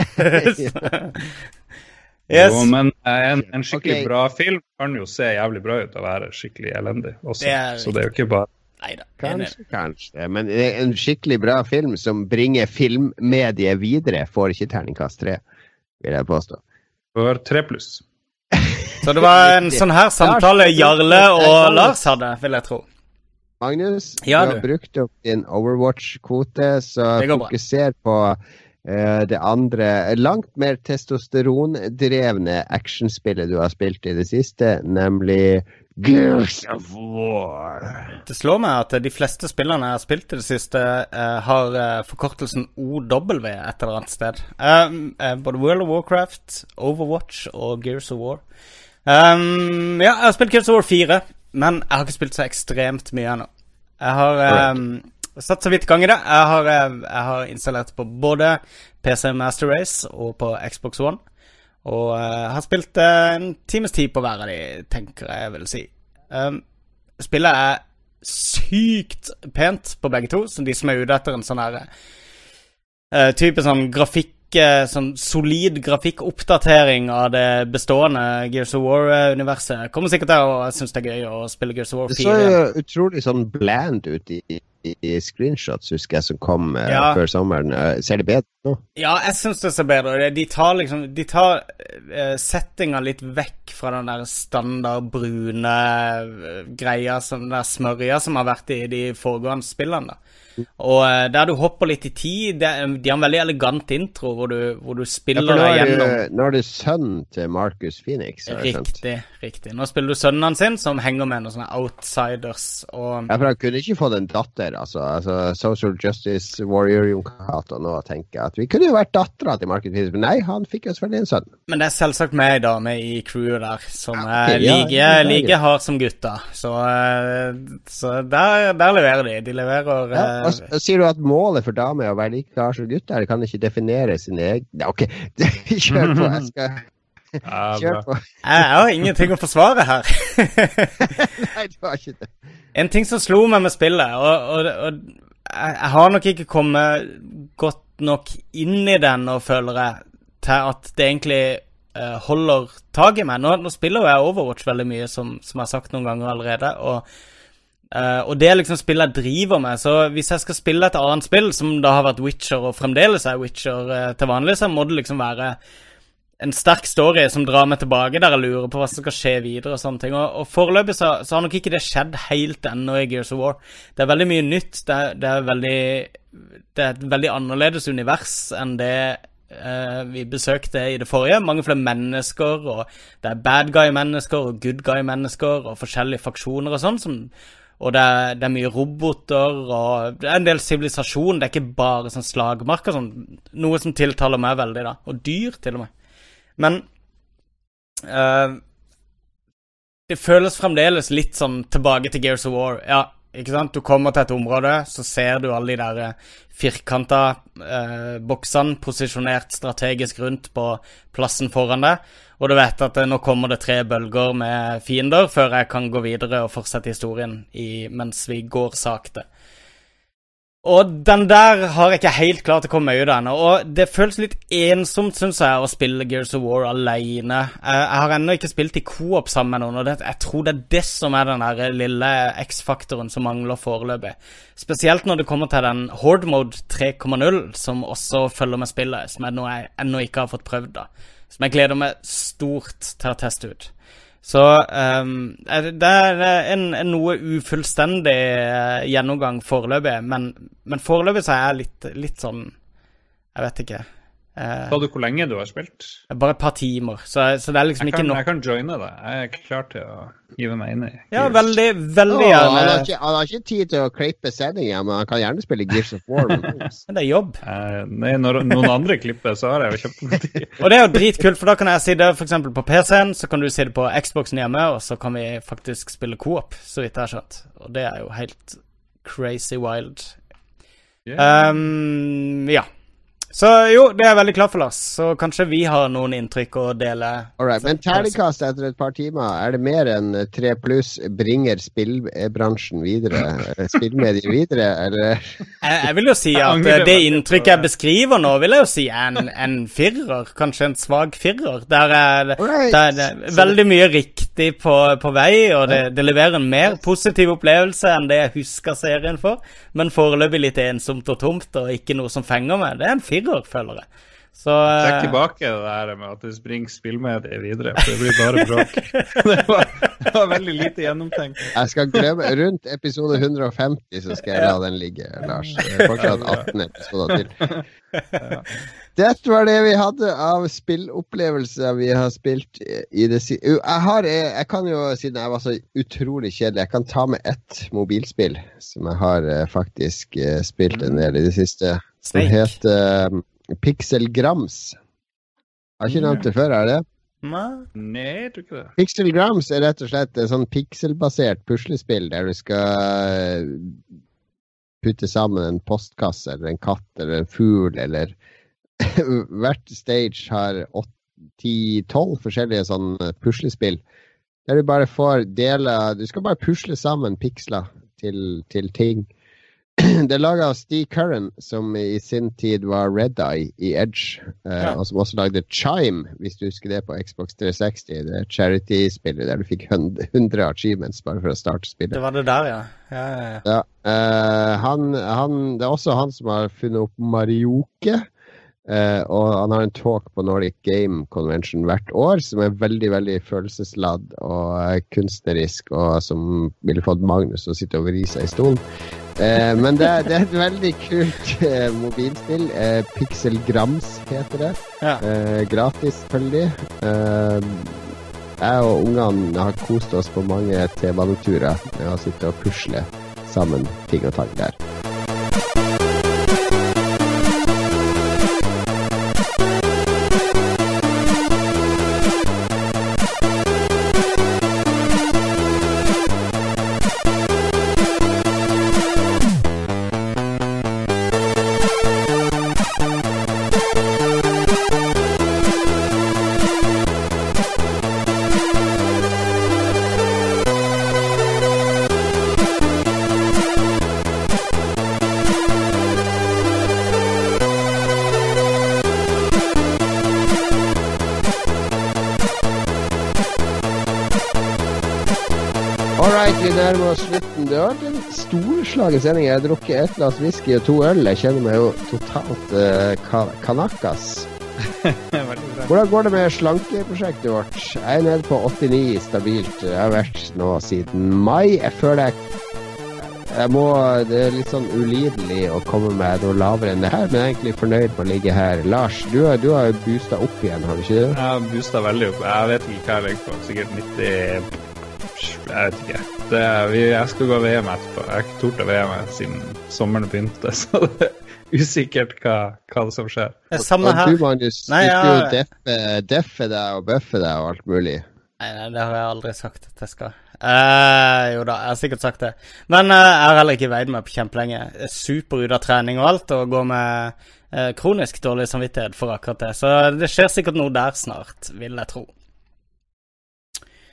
yes. Jo, men eh, en, en skikkelig okay. bra film kan jo se jævlig bra ut og være skikkelig elendig også. Det er, så det er jo ikke bare Neida, kanskje, kanskje. Men en skikkelig bra film som bringer filmmediet videre, får ikke terningkast tre, vil jeg påstå. For tre pluss. Så det var en sånn her samtale Jarle og Lars hadde, vil jeg tro. Magnus, ja, du har brukt opp din Overwatch-kvote, så fokuser på Uh, det andre langt mer testosterondrevne actionspillet du har spilt i det siste, nemlig Gears of War. Det slår meg at de fleste spillene jeg har spilt i det siste, uh, har uh, forkortelsen OW et eller annet sted. både World of Warcraft, Overwatch og Gears of War. Um, ja, jeg har spilt Gears of War 4, men jeg har ikke spilt så ekstremt mye ennå. Jeg har um, satt så vidt gang i det. Jeg har, eh, jeg har installert på både PC Master Race og på Xbox One. Og uh, har spilt uh, en times tid på hver av de, tenker jeg vil si. Um, spillet er sykt pent på begge to, som de som er ute etter en sånn her uh, type sånn grafikk sånn solid grafikkoppdatering av det bestående Gears of War-universet. Kommer sikkert til å synes det er gøy å spille Gears of War 4. Det så jo utrolig sånn bland ut i i screenshots, husker jeg, som kom uh, ja. før sommeren. Uh, ser det bedre nå? Ja, jeg syns det ser bedre ut. De tar liksom De tar uh, settinga litt vekk fra den der standard brune greia, som, den der smørja som har vært i de foregående spillene. da. Og uh, der du hopper litt i tid det, De har en veldig elegant intro hvor du, hvor du spiller ja, deg gjennom Nå er det sønnen til Marcus Phoenix. Riktig. riktig. Nå spiller du sønnen hans som henger med noen sånne outsiders. Og... Ja, for han kunne ikke fått en datter. Altså, altså Social Justice Warrior Jon Cato nå tenker at vi kunne jo vært dattera til Marcus Phoenix, men nei, han fikk jo selvfølgelig en sønn. Men det er selvsagt meg ei dame i crewet der som er like, ja, like hard som gutta. Så, eh, så der, der, leverer de. De leverer ja, og Sier du at målet for damer er å være like hard som gutter? Kan ikke definere sine egne OK, kjør på. Jeg skal Kjør på. Jeg har ingenting å forsvare her. Nei, du har ikke det. En ting som slo meg med spillet, og, og, og jeg har nok ikke kommet godt nok inn i den og føler jeg til at det egentlig uh, holder tak i meg. Nå, nå, spiller jeg Overwatch veldig mye, som, som jeg har sagt noen ganger allerede. og Uh, og det er liksom spillet jeg driver med. Så hvis jeg skal spille et annet spill, som da har vært Witcher og fremdeles er Witcher uh, til vanlig, så må det liksom være en sterk story som drar meg tilbake, der jeg lurer på hva som skal skje videre. og sånne ting. Og, og foreløpig så, så, har nok ikke det skjedd helt ennå i Gears of War. Det er veldig mye nytt. Det er, det er, veldig, det er et veldig annerledes univers enn det uh, vi besøkte i det forrige. Mange flere mennesker, og det er bad guy-mennesker og good guy-mennesker og forskjellige faksjoner og sånn. som og det er, det er, mye roboter, og det er en del sivilisasjon. Det er ikke bare sånn slagmarker. Sånn, noe som tiltaler meg veldig, da. Og dyr, til og med. Men uh, Det føles fremdeles litt sånn tilbake til Gears of War. Ja, ikke sant? Du kommer til et område, så ser du alle de der eh, firkanta eh, boksene posisjonert strategisk rundt på plassen foran deg. Og du vet at nå kommer det tre bølger med fiender før jeg kan gå videre og fortsette historien i, mens vi går sakte. Og den der har jeg ikke helt klart å komme meg ut av ennå. Og det føles litt ensomt, syns jeg, å spille Gears of War alene. Jeg har ennå ikke spilt i co-op sammen med noen, og det, jeg tror det er det som er den der lille X-faktoren som mangler foreløpig. Spesielt når det kommer til den Horde Mode 3.0, som også følger med spillet, som er noe jeg ennå ikke har fått prøvd. da som jeg gleder meg stort til å teste ut. Så um, det er en, en noe ufullstendig uh, gjennomgang foreløpig, men, men foreløpig så er jeg litt, litt sånn Jeg vet ikke. Uh, Sa du hvor lenge du har spilt? Bare et par timer. Så, så det er liksom kan, ikke nok. Jeg kan joine deg. Jeg er klar til å give meg inn i Ja, veldig, veldig gjerne. Oh, han, har ikke, han, har ikke, tid til å klippe sendinga, men han kan gjerne spille Gears of War. men det er jobb. Uh, nei, når noen andre klipper, så har jeg jo kjøpt tid. og det er jo dritkult, for da kan jeg sitte f.eks. på PC-en, så kan du sitte på Xboxen hjemme, og så kan vi faktisk spille co-op, så vidt jeg har skjønt. Og det er jo helt crazy wild. Yeah. Um, ja. Så jo, det er jeg veldig klar for, Lars. Så kanskje vi har noen inntrykk å dele. Alright, Men terningkast etter et par timer, er det mer enn tre pluss bringer spillbransjen videre? Spillmediet videre, eller? Jeg, jeg, vil jo si at det inntrykket jeg beskriver nå, vil jeg jo si er en, en firer. Kanskje en svak firer. Der er, right. der er veldig mye riktig på, på vei, og det, det, leverer en mer positiv opplevelse enn det jeg husker serien for. Men foreløpig litt ensomt og tomt, og ikke noe som fenger meg. Det er en firer firer, føler jeg. Så Trekk tilbake det der med at du springer spillmediet videre, for det blir bare bråk. det, var, det var veldig lite gjennomtenkt. Jeg skal glemme Rundt episode 150 så skal jeg la den ligge, Lars. Fortsatt 18 episoder til. Dette var det vi hadde av spillopplevelser vi har spilt i det siste jeg, har, jeg kan jo, siden jeg var så utrolig kjedelig, jeg kan ta med ett mobilspill som jeg har faktisk spilt en del i det siste. Som heter Pixelgrams. Har ikke nevnt det før, er det? Nei, jeg tror ikke det. Pixelgrams er rett og slett et sånn pikselbasert puslespill der du skal putte sammen en postkasse eller en katt eller en fugl eller Hvert stage har ti-tolv forskjellige sånn puslespill. Der du bare får deler Du skal bare pusle sammen piksler til, til ting. Det er laga av Steve Curran, som i sin tid var Red Eye i Edge. Eh, ja. Og som også lagde Chime, hvis du husker det på Xbox 360. Det er charity-spillet der du fikk 100 achievements bare for å starte spillet. Det var det der, ja. ja, ja, ja. Eh, han, han, det er også han som har funnet opp Marioke. Uh, og han har en talk på Nordic Game Convention hvert år som er veldig veldig følelsesladd og uh, kunstnerisk, og som ville fått Magnus til å sitte og vri seg i stolen. Uh, men det, det, er et veldig kult mobilspill. Pixelgrams heter det. Ja. gratis, selvfølgelig. jeg og ungene har kost oss på mange T-baneturer med å sitte og pusle sammen ting og tang der. Storslagen sending. Jeg har drukket ett glass whisky og to øl. Jeg kjenner meg jo totalt uh, kanakas. Hvordan går det med slankeprosjektet vårt? Jeg er nede på 89 stabilt. Jeg har vært nå siden mai. Jeg føler jeg jeg må, Det er litt sånn ulidelig å komme med noe lavere enn det her, men jeg er egentlig fornøyd med å ligge her. Lars, du, du har jo boosta opp igjen, har du ikke det? Jeg har boosta veldig opp. Jeg vet ikke hva jeg legger på. Sikkert 90 Jeg vet ikke. Det, vi, jeg skal gå VM etterpå. Jeg har ikke tort å VM siden sommeren begynte, så det er usikkert hva, hva det som skjer. Samme her. Du, Magnus, nei, du skal jo deffe, deffe deg og bøffe deg og alt mulig. Nei, nei, det har jeg aldri sagt at jeg skal. Uh, jo da, jeg har sikkert sagt det. Men uh, jeg har heller ikke veid meg på kjempelenge. Super ut av trening og alt, og går med uh, kronisk dårlig samvittighet for akkurat det. Så det skjer sikkert noe der snart, vil jeg tro.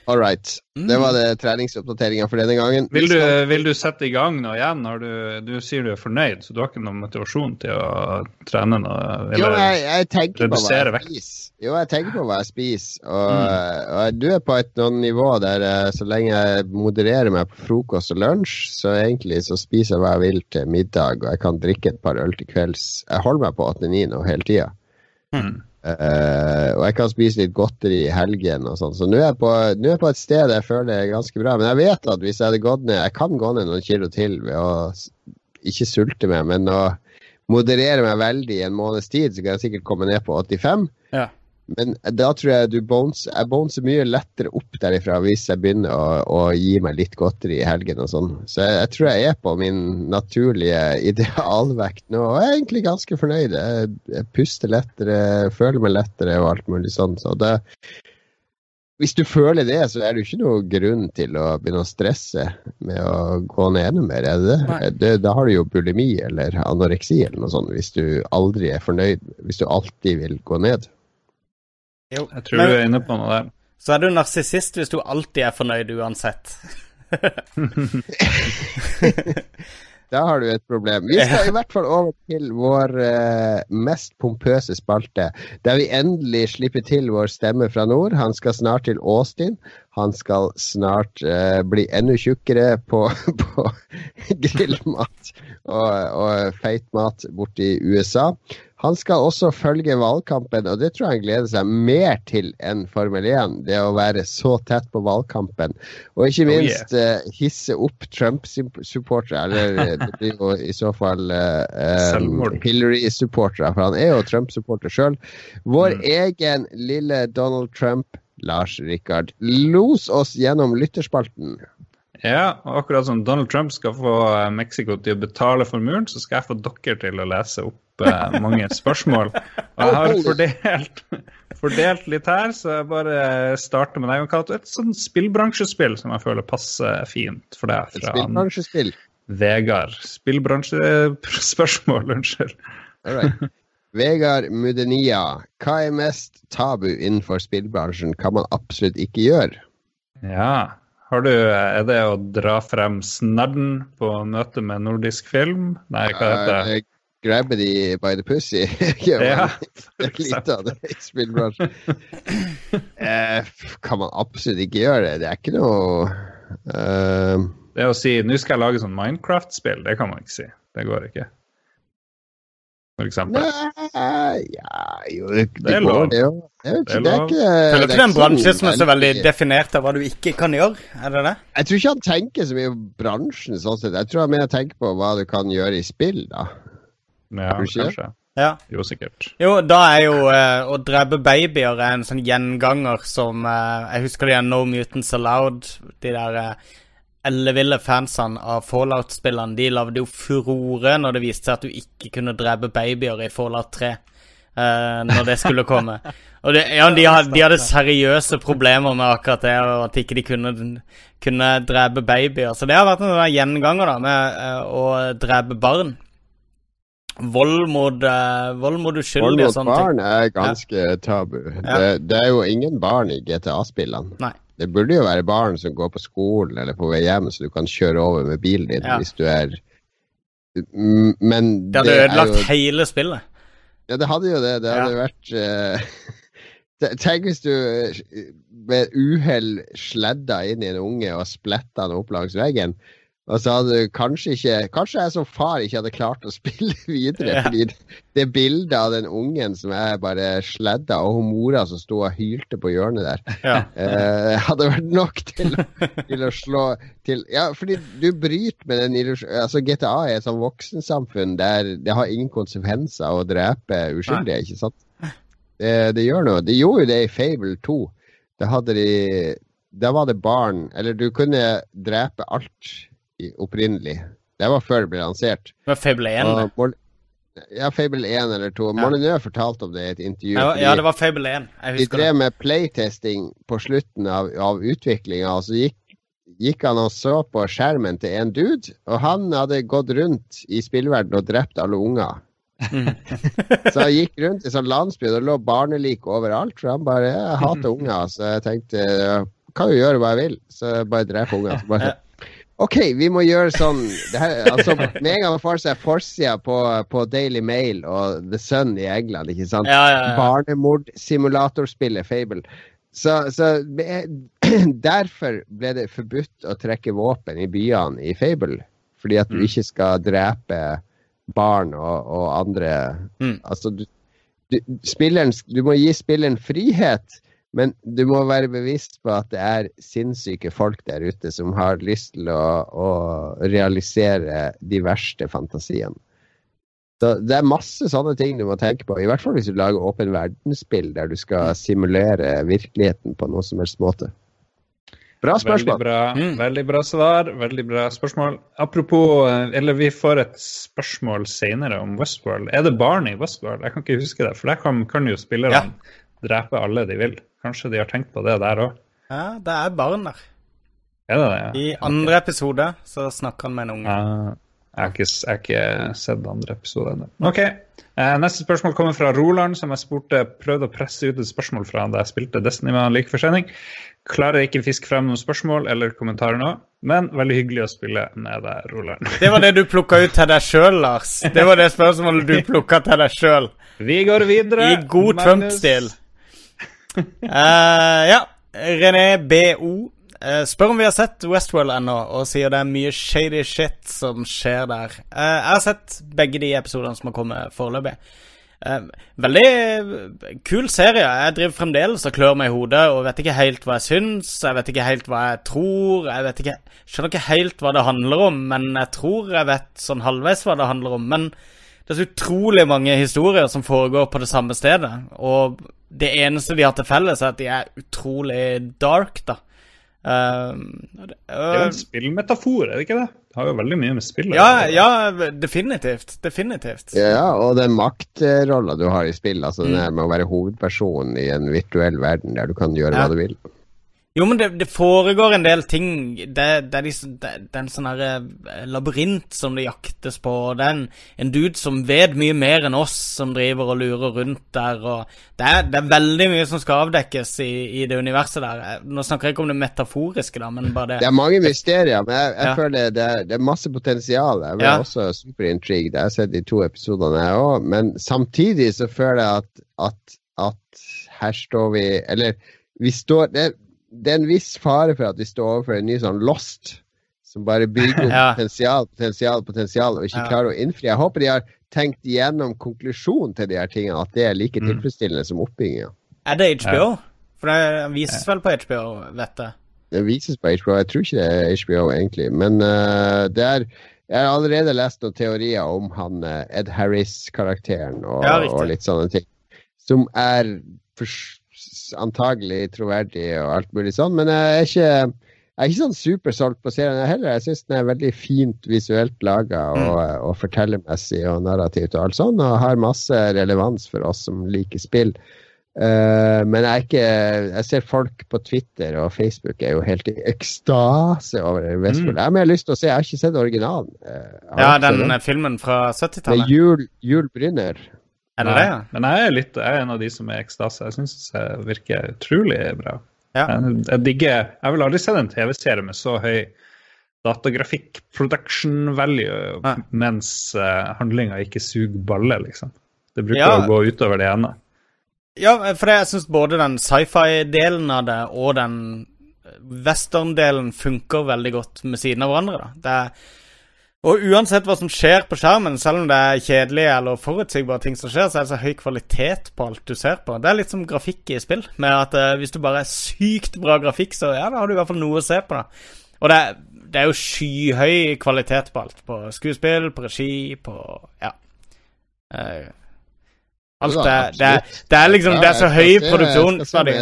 All right. Mm. Det var det treningsoppdateringa for denne gangen. Vil du, vil du, sette i gang nå igjen når du, du, sier du er fornøyd, så du har ikke noen motivasjon til å trene noe? Eller jo, jeg, jeg tenker på hva jeg spiser. Jo, jeg tenker på hva jeg spiser. Og, mm. og du er på et noen nivå der eh, så lenge jeg modererer meg på frokost og lunsj, så egentlig så spiser jeg hva jeg vil til middag, og jeg kan drikke et par øl til kvelds. Jeg holder meg på 89 nå hele tida. Mm. Uh, og jeg kan spise litt godteri i helgen og sånn. Så nå er, jeg på, nå er jeg på et sted jeg føler det er ganske bra. Men jeg vet at hvis jeg hadde gått ned Jeg kan gå ned noen kilo til ved å ikke sulte meg, men å moderere meg veldig i en måneds tid, så kan jeg sikkert komme ned på 85. Ja. Men da tror jeg du bouncer, jeg bouncer mye lettere opp derifra hvis jeg begynner å, å gi meg litt godteri i helgen og sånn. Så jeg, jeg, tror jeg er på min naturlige idealvekt nå, og jeg er egentlig ganske fornøyd. Jeg, jeg puster lettere, føler meg lettere og alt mulig sånn. Så det, hvis du føler det, så er det jo ikke noe grunn til å begynne å stresse med å gå ned enda mer. Er det det? det? Da har du jo bulimi eller anoreksi eller noe sånt, hvis du aldri er fornøyd, hvis du alltid vil gå ned. Jo. Jeg tror Men, du er inne på noe der. Så er du narsissist hvis du alltid er fornøyd uansett. da har du et problem. Vi skal i hvert fall over til vår uh, mest pompøse spalte, der vi endelig slipper til vår stemme fra nord. Han skal snart til Austin. Han skal snart uh, bli enda tjukkere på, på grillmat og, og feitmat borti USA. Han skal også følge valgkampen, og det tror jeg han gleder seg mer til enn Formel 1. Det å være så tett på valgkampen. Og ikke minst oh, yeah. uh, hisse opp Trump-supportere. Eller eh, det blir jo i så fall uh, um, Hillary-supportere, for han er jo Trump-supporter sjøl. Vår mm. egen lille Donald Trump, Lars Rikard, los oss gjennom lytterspalten. Ja, og akkurat som Donald Trump skal få Mexico til å betale for muren, så skal jeg få dere til å lese opp eh, mange spørsmål. Og jeg har fordelt, fordelt, litt her, så jeg bare starter med deg. Et sånn spillbransjespill som jeg føler passer fint for deg. Fra spillbransjespill? Vegard. Spillbransjespørsmål, unnskyld. Vegard Mudenia, hva er mest tabu innenfor spillbransjen? Kan man absolutt ikke gjøre? Ja, har du, er det å dra frem snadden på møte med nordisk film? Nei, hva heter det? grabbe de by the pussy. ja, av det i spillbransjen. eh, kan man absolutt ikke gjøre det. Det er ikke noe uh... Det å si 'nå skal jeg lage sånn Minecraft-spill', det kan man ikke si. Det går ikke. For eksempel. Nei, ja, jo, det, det, er lov. Det, det, er, det er ikke Føler ikke det er en bransje som er så veldig definert av hva du ikke kan gjøre? Er det det? Jeg tror ikke han tenker så mye på bransjen sånn sett. Jeg tror han mer tenker på hva du kan gjøre i spill, da. Ja, kanskje. Ja. Jo, sikkert. Jo, da er jo uh, å drepe babyer en sånn gjenganger som uh, Jeg husker de er No Mutants Allowed. De der uh, elleville fansene av Fallout-spillene. De lagde jo furore når det viste seg at du ikke kunne drepe babyer i Fallout 3. Uh, når det skulle komme. Og det, ja, de, had, de, hadde seriøse problemer med akkurat det, og at ikke de kunne, kunne drepe babyer. Så det har vært en gjenganger da, med uh, å drepe barn. Vold mot, uh, vold mot uskyldige. Vold mot barn er ganske ja. tabu. Ja. Det, det, er jo ingen barn i GTA-spillene. Det burde jo være barn som går på skolen eller på vei hjem, så du kan kjøre over med bilen din ja. hvis du er Men Det hadde ødelagt jo... hele spillet. Ja, det hadde jo det. Det hadde vært uh... Tenk hvis du med uhell sledda inn i en unge og spletta den opp langs veggen. Og så hadde du kanskje ikke Kanskje jeg som far ikke hadde klart å spille videre. Ja. Fordi det bildet av den ungen som er bare sledda, og hun mora som sto og hylte på hjørnet der, ja. eh, hadde vært nok til, til, å slå til Ja, fordi du bryter med den illusjonen Altså, GTA er et sånt voksensamfunn der det har ingen konsekvenser å drepe uskyldige, ikke sant? Det, det, gjør noe. De gjorde jo det i Fable 2. Da hadde de Da var det barn Eller du kunne drepe alt opprinnelig. Det var før det ble lansert. Det var Fable 1? Og, ja, Fable 1 eller 2. Ja. Molyneux fortalte om det i et intervju. Ja, ja, det var Fable 1. de drev med playtesting på slutten av, av utviklinga, og så gikk, gikk, han og så på skjermen til en dude, og han hadde gått rundt i spillverdenen og drept alle unger. Mm. så han gikk rundt i sånn landsby, og det lå barnelik overalt. For han bare Jeg hater unger, så jeg tenkte kan jo gjøre hva jeg vil. Så jeg bare drepe unger. Så bare OK, vi må gjøre sånn her, altså, Med en gang man får seg forsida på, på, Daily Mail og The Sun i England, ikke sant? Ja, ja, ja. Barnemordsimulatorspillet Fable. Så, så, derfor ble det forbudt å trekke våpen i byene i Fable. Fordi at du mm. ikke skal drepe barn og, og andre mm. Altså, du, du, spilleren, du må gi spilleren frihet men du må være bevisst på at det er sinnssyke folk der ute som har lyst til å, å realisere de verste fantasiene. Så det er masse sånne ting du må tenke på, i hvert fall hvis du lager åpen verdensspill der du skal simulere virkeligheten på noe som helst måte. Bra spørsmål. Veldig bra, mm. veldig bra svar. Veldig bra spørsmål. Apropos eh, Eller vi får et spørsmål senere om Westworld. Er det barn i Westworld? Jeg kan ikke huske det, for der kan, kan jo spillerne ja. drepe alle de vil. Kanskje de har tenkt på det der òg? Ja, det er barn der. Er det det? Ja? I andre okay. episode så snakker han med en unge. Uh, jeg, har ikke, jeg har ikke sett andre episode ennå. OK. Uh, neste spørsmål kommer fra Roland, som jeg spurte, prøvde å presse ut et spørsmål fra da jeg spilte Destiny med han like for sending. Klarer ikke å fiske frem noen spørsmål eller kommentarer nå, men veldig hyggelig å spille med deg, Roland. Det var det du plukka ut til deg sjøl, Lars. Det var det spørsmålet du plukka til deg sjøl. Vi går videre. I god Trump-stil uh, ja. René BO uh, spør om vi har sett Westworld ennå, og sier det er mye shady shit som skjer der. Uh, jeg har sett begge de episodene som har kommet foreløpig. Veldig kul serie. Jeg driver fremdeles og klør meg i hodet og vet ikke helt hva jeg syns. Jeg vet ikke helt hva jeg tror. Jeg vet ikke, skjønner ikke helt hva det handler om, men jeg tror jeg vet sånn halvveis hva det handler om. Men det er så utrolig mange historier som foregår på det samme stedet. Og det eneste de har til felles, er at de er utrolig dark, da. Um, det, uh, det er jo en spillmetafor, er det ikke det? Det har jo veldig mye med spill Ja, ja, definitivt. Definitivt. Ja, og den maktrolla du har i spill, altså mm. det med å være hovedperson i en virtuell verden der du kan gjøre ja. hva du vil. Jo, men det, det, foregår en del ting. Det, det er, de, det, det er en sånn her eh, labyrint som det jaktes på. Det er en, dude som vet mye mer enn oss, som driver og lurer rundt der. Og det, er, er veldig mye som skal avdekkes i, i, det universet der. Eh, nå snakker jeg ikke om det metaforiske, da, men bare det Det er mange mysterier, men jeg, jeg ja. føler det er, det er, masse potensial. Jeg ble ja. også superintrigued. Jeg har sett de to episodene, jeg òg. Men samtidig så føler jeg at, at, at her står vi Eller vi står det, det er en viss fare for at vi står overfor en ny sånn Lost, som bare bygger opp ja. potensial, potensial, potensial, og ikke ja. klarer å innfri. Jeg håper de har tenkt igjennom konklusjonen til de her tingene, at det er like mm. tilfredsstillende som oppbygginga. Er det HBO? For det vises vel på HBO, vet jeg. Det vises på HBO. Jeg tror ikke det er HBO, egentlig. Men uh, det er Jeg har allerede lest noen teorier om han uh, Ed Harris-karakteren og, ja, og, litt sånne ting. Som er for, antagelig troverdig og alt mulig sånn. Men jeg er ikke, jeg er ikke sånn supersolgt på serien heller. Jeg syns den er veldig fint visuelt laga og, mm. og, fortellermessig og narrativt og alt sånn, og har masse relevans for oss som liker spill. Uh, men jeg, ikke, jeg ser folk på Twitter og Facebook er jo helt i ekstase over Westfold. Mm. Jeg har lyst til å se, jeg har ikke sett originalen. Uh, ja, den filmen fra 70-tallet? Jul, Jul Brynner. Er det det, ja? Men jeg er, litt, jeg er en av de som er i ekstase. Jeg syns det virker utrolig bra. Ja. Jeg, jeg, digger Jeg vil aldri se en TV-serie med så høy datagrafikk, production value, ja. mens uh, eh, handlinga ikke suger balle, liksom. Det bruker ja. å gå utover det ene. Ja, for jeg syns både den sci-fi-delen av det og den western-delen funker veldig godt med siden av hverandre. da. Det er og uansett hva som skjer på skjermen, selv om det er kjedelige eller forutsigbare ting som skjer, så er det så høy kvalitet på alt du ser på. Det er litt som grafikk i spill. Med at uh, hvis du bare er sykt bra grafikk, så ja, da har du i hvert fall noe å se på. da. Og det det er jo skyhøy kvalitet på alt. På skuespill, på regi, på Ja. Uh, alt det, det, det, er liksom Det er så høy produksjonsverdi.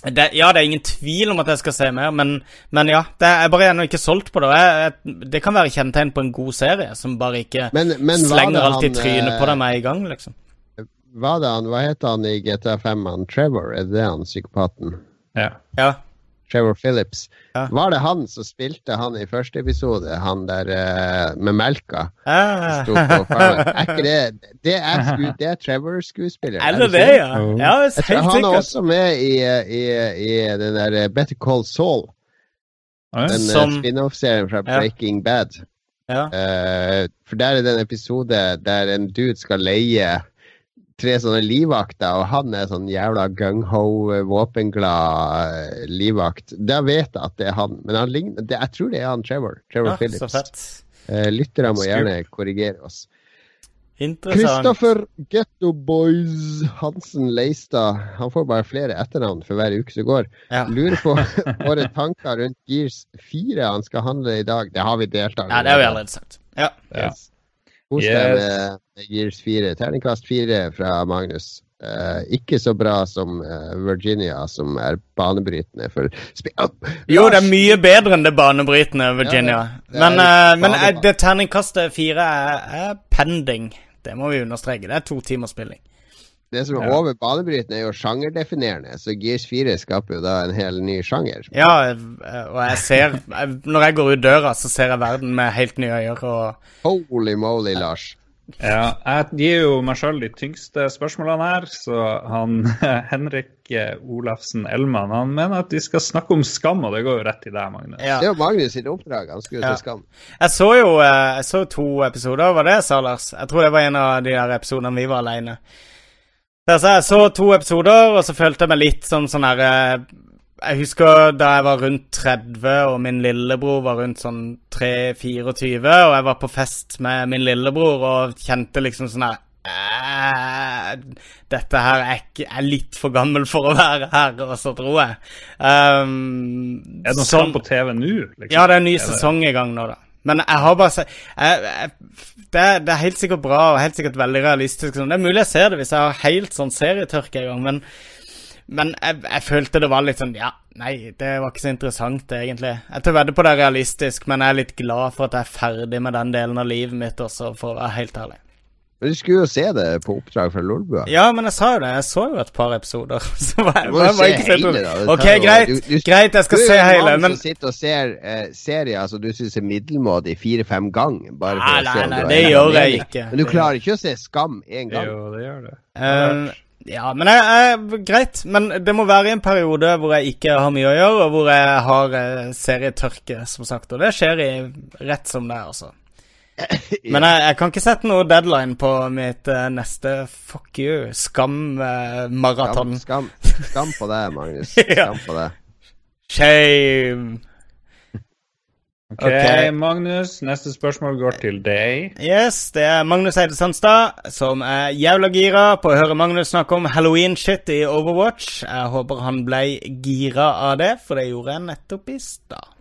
Det, ja, det er ingen tvil om at jeg skal se mer, men, men ja. Det er bare ennå ikke solgt på det. Jeg, jeg, det kan være kjennetegn på en god serie, som bare ikke men, men slenger alt i trynet på deg med i gang, liksom. Hva, han, hva heter han i GTA5? Han Trevor, er det han psykopaten? Ja. ja. Trevor Phillips. Ja. Var det han som spilte han i første episode, han der uh, med melka? Ah. er ikke det Det er, sku, det er Trevor-skuespiller. Er det det, ja? ja helt. Han er også med i, i, i den der eh, Better Call Saul. Den eh, som... spin-off-serien fra Breaking Bad. Ja. Uh, for der er det en episode der en dude skal leie tre sånne livvakter, og han er sånn jævla gung-ho, våpenglad eh, livvakt. Da vet jeg at det er han, men han ligner, det, jeg tror det er han Trevor. Trevor ja, Phillips. Uh, lyttere må gjerne korrigere oss. Kristoffer Getto Boys Hansen Leistad. Han får bare flere etternavn for hver uke som går. Ja. Lurer på våre tanker rundt Gears 4 han skal handle i dag. Det har vi delt av. Ja, det har vi allerede sagt. Ja. Yes. Kos deg med Gears 4. Terningkast 4 fra Magnus. Uh, ikke så bra som uh, Virginia, som er banebrytende for oh, Jo, det er mye bedre enn det banebrytende Virginia. Ja, det, det men, uh, men det terningkastet fire er, er, pending. Det må vi understreke. Det er to timers spilling. Det som er ja. over banebrytende, er jo sjangerdefinerende, så Gears 4 skaper jo da en hel ny sjanger. Ja, og jeg ser Når jeg går ut døra, så ser jeg verden med helt nye øyne. Og... Holy moly, Lars. Ja, jeg gir jo meg sjøl de tyngste spørsmålene her, så han Henrik Olafsen Elman han mener at vi skal snakke om skam, og det går jo rett til deg, Magnus. Ja. Det er jo Magnus sitt oppdrag. Han skulle ja. se Skam. Jeg så jo eh, jeg så to episoder, var det sa, Lars? Jeg tror det var en av de der episodene vi var aleine. Jeg så to episoder, og så følte jeg meg litt sånn sånn her eh, Jeg husker da jeg var rundt 30, og min lillebror var rundt sånn 3-24, og jeg var på fest med min lillebror og kjente liksom sånn her dette her er, ikke, er, litt for gammel for å være her, og så tror jeg. Um, er det noe sånn på TV nå? Liksom? Ja, det er en ny er sesong i gang nå, da. Men jeg har bare sett det, det, er helt sikkert bra og helt sikkert veldig realistisk. Det er mulig jeg ser det hvis jeg har helt sånn serietørke en gang, men, men jeg, jeg, følte det var litt sånn Ja, nei, det var ikke så interessant, egentlig. Jeg tør vedde på det er realistisk, men jeg er litt glad for at jeg er ferdig med den delen av livet mitt også, for å være helt ærlig. Men Du skulle jo se det på oppdrag fra Lolbua. Ja, men jeg sa jo det. Jeg så jo et par episoder. Så var, du må jo se hele, da. Ok, greit, du, du, greit, jeg skal se hele, men Du er jo en mann som sitter og ser eh, serier som du syns er middelmådig fire-fem ganger. Bare for nei, å se nei, nei, det gjør jeg ikke. Men du klarer ikke å se Skam én gang. Jo, det gjør det. Uh, ja, men jeg, jeg, greit. Men det må være i en periode hvor jeg ikke har mye å gjøre, og hvor jeg har uh, serietørke, som sagt. Og det skjer i rett som det er, altså. Men jeg, jeg, kan ikke sette noe deadline på mitt uh, neste fuck you, skam-maraton. Uh, skam, skam, skam, på det, Magnus. Skam på det. Shame. Okay, ok, Magnus. Neste spørsmål går til deg. Yes, det er Magnus Eide Sandstad som er jævla gira på å høre Magnus snakke om halloween-shit i Overwatch. Jeg håper han ble gira av det, for det gjorde jeg nettopp i stad.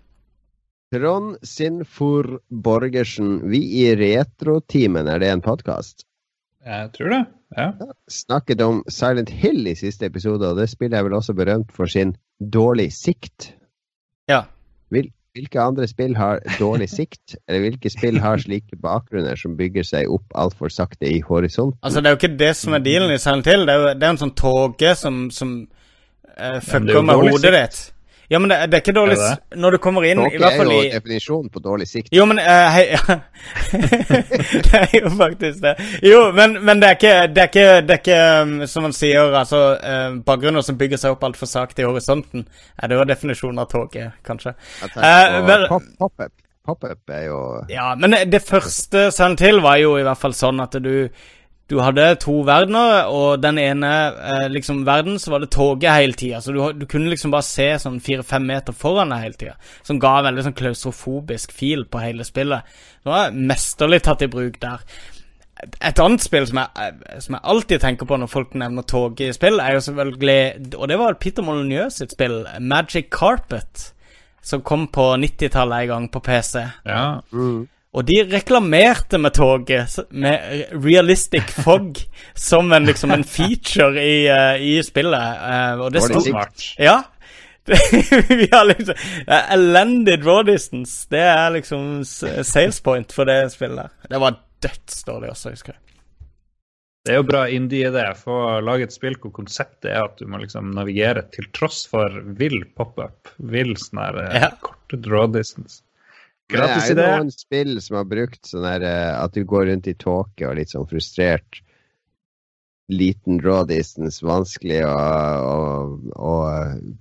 Trond Sinfor Borgersen, vi i Retrotimen, er det en podkast? Jeg tror det, ja. Snakket om Silent Hill i siste episode, og det spillet er vel også berømt for sin dårlig sikt. Ja. Hvilke andre spill har dårlig sikt, eller hvilke spill har slike bakgrunner som bygger seg opp altfor sakte i horisonten? Altså, det er jo ikke det som er dealen i Silent Hill, det er jo det er en sånn tåke som, som uh, fucker med hodet ditt. Ja, men det, det er ikke dårlig er det? Når du kommer inn Tåke i hvert fall i er jo definisjonen på dårlig sikt. Jo, men uh, hei, ja. Det er jo faktisk det. Jo, men, men det, er ikke, det, er ikke, det er ikke um, som man sier, altså uh, Bakgrunner som bygger seg opp altfor sakte i horisonten. Er det jo definisjonen av tåke, kanskje. Uh, på pop-up. Pop-up er jo Ja, men det første Silent til var jo i hvert fall sånn at du du hadde to verdener, og den ene eh, liksom verden så var det toget hele tida. Så du, du, kunne liksom bare se sånn fire-fem meter foran deg hele tida. Som ga veldig sånn klaustrofobisk fil på hele spillet. Det var mesterlig tatt i bruk der. Et annet spill som jeg, eh, som jeg, alltid tenker på når folk nevner toget i spill, er jo selvfølgelig Og det var Peter Molyneux sitt spill, Magic Carpet, som kom på 90-tallet en gang på PC. Ja. Mm. Og de reklamerte med toget, med realistic fog, som en, liksom en feature i, uh, i spillet. Uh, og det sto. Ja. vi har liksom uh, Elendig draw distance. Det er liksom sales point for det spillet. Det var dødsdårlig også, husker jeg. Det er jo bra indie det. For å lage et spill hvor konseptet er at du må liksom navigere til tross for vill pop-up. Vill sånn her ja. korte draw distance. Gratis idé. Det er jo noen spill som har brukt sånn her eh, at du går rundt i tåke og litt sånn frustrert. Liten draw distance, vanskelig å, å, å,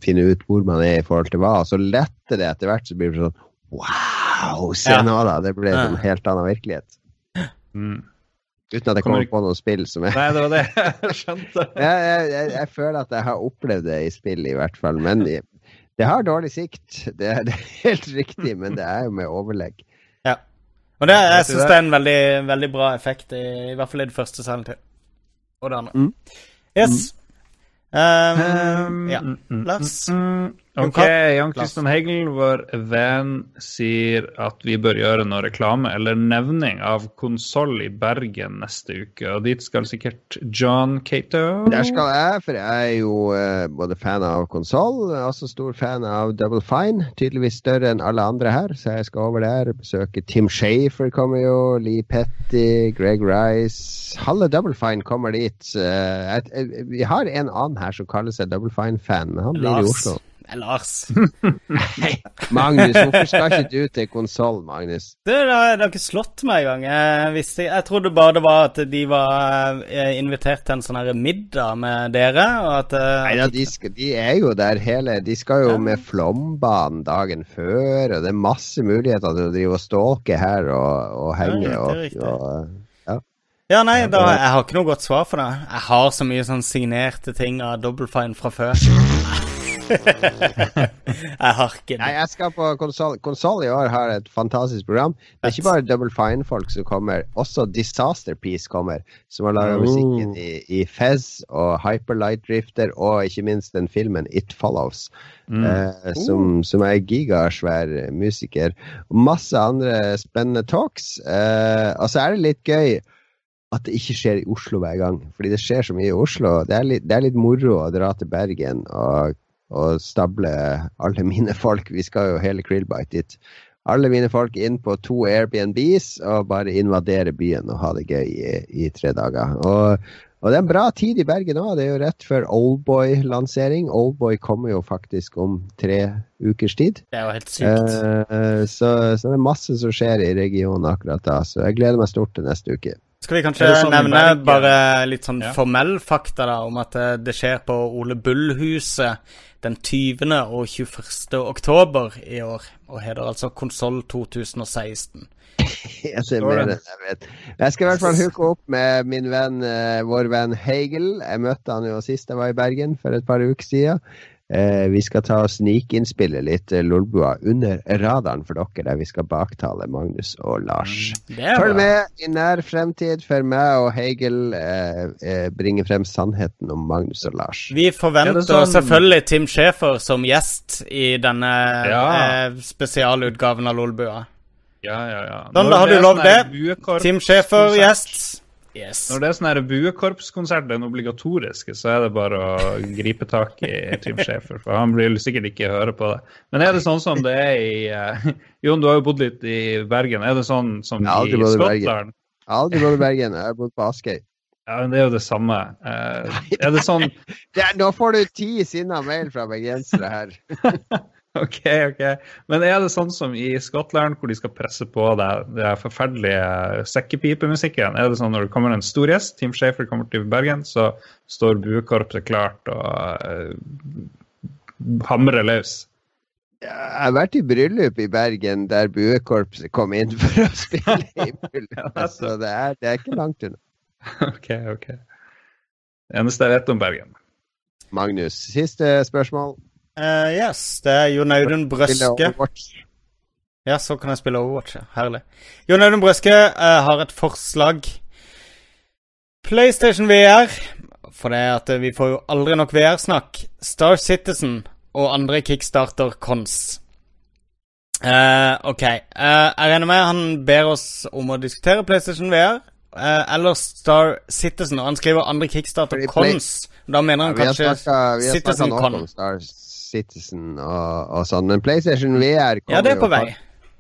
finne ut hvor man er i forhold til hva. Og så letter det etter hvert, så blir det sånn Wow! Se ja. nå, da! Det ble en helt annen virkelighet. Mm. Uten at jeg kommer på noen spill som er Nei, det var det jeg skjønte. jeg, jeg, jeg, jeg, føler at jeg har opplevd det i spill, i hvert fall. Men det har dårlig sikt, det er, det er, helt riktig, men det er jo med overlegg. Ja. Og det, jeg syns det er en veldig, veldig bra effekt, i, i, hvert fall i det første Silent til. Og det andre. Mm. Yes. Mm. Um, ja. Mm, mm, Lars? Mm, Ok, Jan Kristian Hegel, vår venn, sier at vi bør gjøre noe reklame eller nevning av konsoll i Bergen neste uke. Og dit skal sikkert John Cato. Der skal jeg, for jeg er jo uh, både fan av konsoll, også stor fan av Double Fine. Tydeligvis større enn alle andre her, så jeg skal over der. Besøke Tim Shafer kommer jo, Lee Petty, Greg Rice. Halve Double Fine kommer dit. Uh, jeg, jeg, vi har en annen her som kaller seg Double Fine-fan, men han blir i Oslo. Lars. Magnus, hvorfor skal ikke du til konsoll, Magnus? Det, det, har, ikke slått meg engang. Jeg, visste, jeg trodde bare det var at de var eh, invitert til en sånn her middag med dere. Og at, eh, Nei ja, de, de, er jo der hele De skal jo med Flåmbanen dagen før, og det er masse muligheter til å drive og stalke her og, og henge. Ja, og, og, ja. ja, nei, da, jeg har ikke noe godt svar for det. Jeg har så mye sånn signerte ting av Double Fine fra før. jeg har ikke det. Nei, jeg skal på konsoll. Konsoll i år har et fantastisk program. Det er ikke bare Double Fine-folk som kommer, også Disaster Piece kommer, som har laga Oh. musikken i, i Fez og Hyperlight Drifter, og ikke minst den filmen It Follows, Mm. eh, som, som er gigasvær musiker. Og masse andre spennende talks. Eh, og så er det litt gøy at det ikke skjer i Oslo hver gang, fordi det skjer så mye i Oslo. Det er litt, det er litt moro å dra til Bergen og, og stable alle mine folk. Vi skal jo hele Krillbite dit. Alle mine folk inn på to Airbnbs og bare invadere byen og ha det gøy i, i tre dager. Og, og det er en bra tid i Bergen òg. Det er jo rett før Oldboy-lansering. Oldboy kommer jo faktisk om tre ukers tid. Det er jo helt sykt. Eh, så, så det er masse som skjer i regionen akkurat da. Så jeg gleder meg stort til neste uke. Skal vi kanskje sånn nevne Bergen? bare litt sånn Ja. formell fakta da, om at eh, det skjer på Ole Bull-huset den 20. og 21. oktober i år, og heter altså Konsoll 2016. Jeg ser mer enn jeg vet. Jeg skal i hvert fall hooke opp med min venn, eh, vår venn Hegel. Jeg møtte han jo sist jeg var i Bergen, for et par uker siden. Eh, vi skal ta og snikinnspille litt eh, Lolbua under radaren for dere, der vi skal baktale Magnus og Lars. Er Følg med i nær fremtid, for meg og Hegel eh, eh, bringer frem sannheten om Magnus og Lars. Vi forventer Er sånn- selvfølgelig Tim Schæfer som gjest i denne Ja. eh, spesialutgaven av Lolbua. Ja, ja, ja. Sånn, da har du lov sånn det. Tim Schæfer gjest. Yes. Når det er sånn her buekorpskonsert, den obligatoriske, så er det bare å gripe tak i Tim Schaefer, For han vil sikkert ikke høre på det. Men er det sånn som det er i uh, Jon, du har jo bodd litt i Bergen. Er det sånn som i Skottland? Jeg har aldri bodd i Bergen, jeg har bodd på Askøy. Ja, men det er jo det samme. Uh, er det sånn Det er- Nå får du ti sinna mail fra bergensere her. OK, OK. Men er det sånn som i Skottland, hvor de skal presse på deg den forferdelige sekkepipemusikken? Er det sånn når det kommer en stor gjest, Tim Schaefer kommer til Bergen, så står buekorpset klart og uh, hamrer løs? Jeg har vært i bryllup i Bergen der buekorpset kom inn for å spille i bryllupet, så det er, det er ikke langt unna. OK, OK. Det eneste jeg vet om Bergen. Magnus, siste spørsmål. Eh, yes, det er Jon Audun Brøske. Ja, så kan jeg spille Overwatch. ja. Herlig. Jon Audun Brøske uh, har et forslag. PlayStation VR. For det er at eh, vi får jo aldri nok VR-snakk. Star Citizen og andre Kickstarter-cons. Eh, OK. Uh, jeg regner med han ber oss om å diskutere PlayStation VR. Uh, eller Star Citizen. Og han skriver andre Kickstarter-cons. Da mener han kanskje snakka Citizen og, og sånn, men PlayStation VR kommer Ja, det er på jo vei.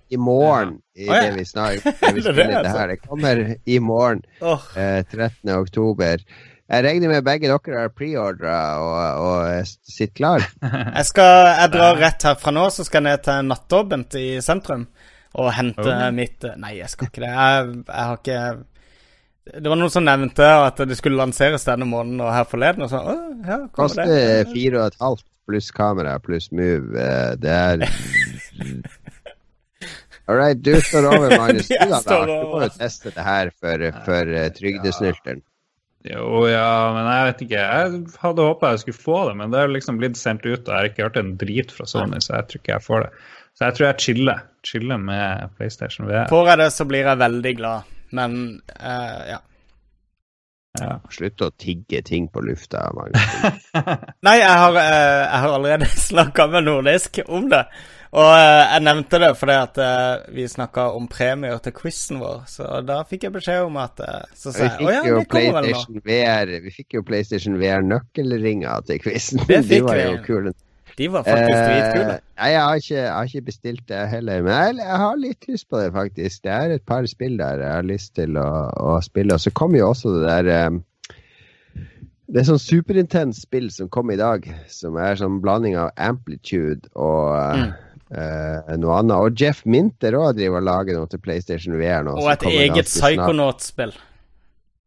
i morgen i oh, ja. det vi snakker det vi Det det, det altså. Det kommer i morgen, oh. eh, 13. oktober. Jeg regner med begge dere har preordra og, og sitter klar. Jeg skal, jeg drar rett herfra nå, så skal jeg ned til nattåpent i sentrum og hente Oh. mitt Nei, jeg skal ikke det. Jeg, jeg har ikke Det var noen som nevnte at det skulle lanseres denne måneden og her forleden, og så Å, ja, kommer Koster det? fire og et halvt pluss kamera pluss move. Eh, Det er All right, du står over, Magnus. Du, da, står Lars, du må jo teste det her for, for uh, trygdesnylteren. Jo, ja, men jeg vet ikke. Jeg hadde håpa jeg skulle få det, men det er liksom blitt sendt ut, og jeg har ikke hørt en drit fra Sony, så jeg tror ikke jeg får det. Så jeg tror jeg chiller. Chiller med PlayStation VR. Får jeg det, så blir jeg veldig glad. Men uh, ja. Ja. Slutt å tigge ting på lufta, Magnus. Nei, jeg har, eh, jeg har allerede snakka med Nordisk om det. Og eh, jeg nevnte det fordi at eh, vi snakka om premier til quizen vår. Så da fikk jeg beskjed om at Så sa jeg å ja, det kommer vel nå. VR Vi fikk jo PlayStation VR-nøkkelringer til quizen. Det De var vi. jo kule. De var faktisk dritkule. Eh, jeg har, ikke, jeg har ikke bestilt det heller, men jeg, jeg har litt lyst på det, faktisk. Det er et par spill der jeg har lyst til å, å spille. Og så kommer jo også det der eh, Det er sånn superintens spill som kom i dag, som er sånn blanding av Amplitude og Mm. Uh, noe annet. Og Jeff Minter òg driver og lager noe til PlayStation VR nå. Og et eget. Psychonaut-spill.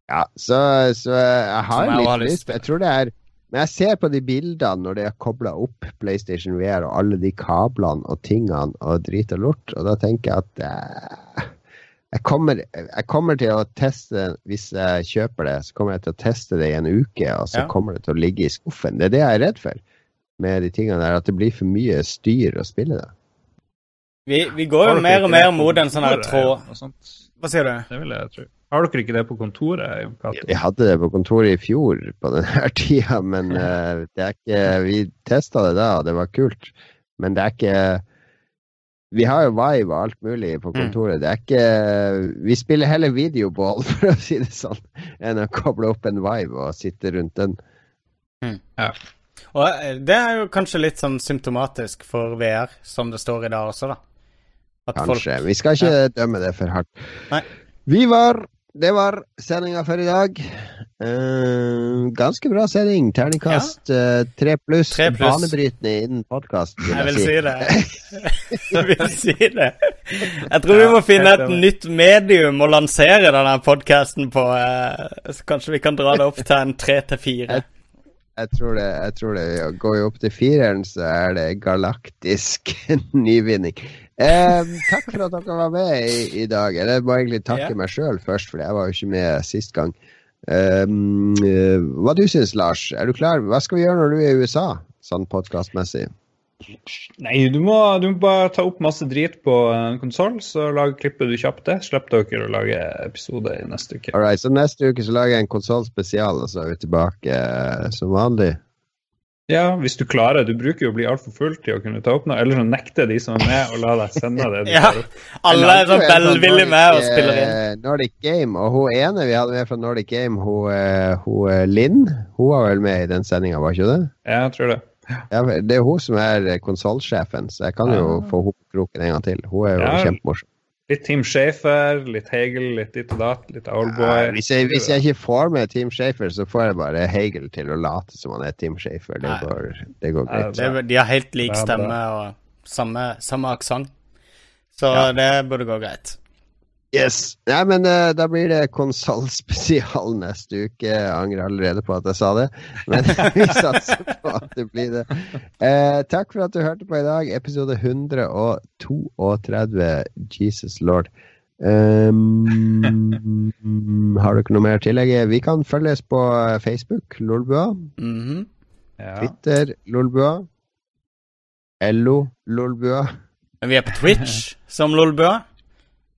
Ja, så, så jeg har litt lyst. Jeg tror det er Men jeg ser på de bildene når de har kobla opp PlayStation VR og alle de kablene og tingene og drit og lort, og da tenker jeg at eh, jeg, kommer, jeg kommer til å teste Hvis jeg kjøper det, så kommer jeg til å teste det i en uke, og så Ja. kommer det til å ligge i skuffen. Det er det jeg er redd for. med de tingene der, at det blir for mye styr å spille det. Vi, vi går jo mer og mer mot en sånn her tråd Hva sier du? Det vil jeg tro. Har dere ikke det på kontoret? Kato? Vi hadde det på kontoret i fjor på denne tida, men uh, det er ikke Vi testa det da, og det var kult. Men det er ikke Vi har jo Vive og alt mulig på mm. kontoret. Mm. Det er ikke Vi spiller heller videoball, for å si det sånn, enn å koble opp en Vive og sitte rundt den. Mm. Ja. Og eh, det er jo kanskje litt sånn symptomatisk for VR, som det står i dag også, da. At kanskje. Folk... Vi skal ikke ja. dømme det for hardt. Nei. Vi var Det var sendinga for i dag. Uh, ganske bra sending. Terningkast ja. uh, tre pluss. Banebrytende innen podkast. Jeg vil si, det. jeg vil si det. Jeg tror vi må finne et nytt medium å lansere denne podkasten på. Uh, så kanskje vi kan dra det opp til en tre til fire jeg tror det. jeg tror det. Går vi opp til fireren, så er det galaktisk nyvinning. Eh, takk for at dere var med i, i dag. Jeg må egentlig takke ja. meg sjøl først, for jeg var jo ikke med sist gang. Um, hva du syns, Lars? Er du klar? Hva skal vi gjøre når du er i USA, sånn podkastmessig? Nei, du må, du må, bare ta opp masse drit på en konsoll, så lag, klippet du kjapt det. Slipp dere å lage episode i neste uke. Alright, så neste uke så lager jeg en konsollspesial, og så er vi tilbake eh, som vanlig. Ja, hvis du klarer. Du bruker jo å bli altfor full til å kunne ta opp noe. Eller så nekter de som er med, å la deg sende det. Du ja, alle er sånn velvillige med og spiller inn. Eh, Nordic Game, og hun ene vi hadde med fra Nordic Game, hun, eh, hun Linn, hun var vel med i den sendinga, var ikke det? Ja, jeg tror det. Ja, det er hun som er konsollsjefen, så jeg kan jo få henne på kroken en gang til. Hun er jo ja, kjempemorsom. Litt Team Shafer, litt Hegel, litt ditt og datt, litt Owlboy. Ja, hvis, hvis, jeg ikke får med Team Shafer, så får jeg bare Hegel til å late som han er Team Shafer. Det går, det går greit. Ja, de har helt lik stemme og samme, samme aksent, så det burde gå greit. Yes. Nei, men uh, da blir det konsollspesial neste uke. Jeg angrer allerede på at jeg sa det, men vi satser på at det blir det. Uh, takk for at du hørte på i dag. Episode 132. Jesus lord. Um, har du ikke noe mer å tillegge? Vi kan følges på Facebook, Lolbua. Mm -hmm. ja. Twitter, Lolbua. LO, Lolbua. Vi er på Twitch som Lolbua.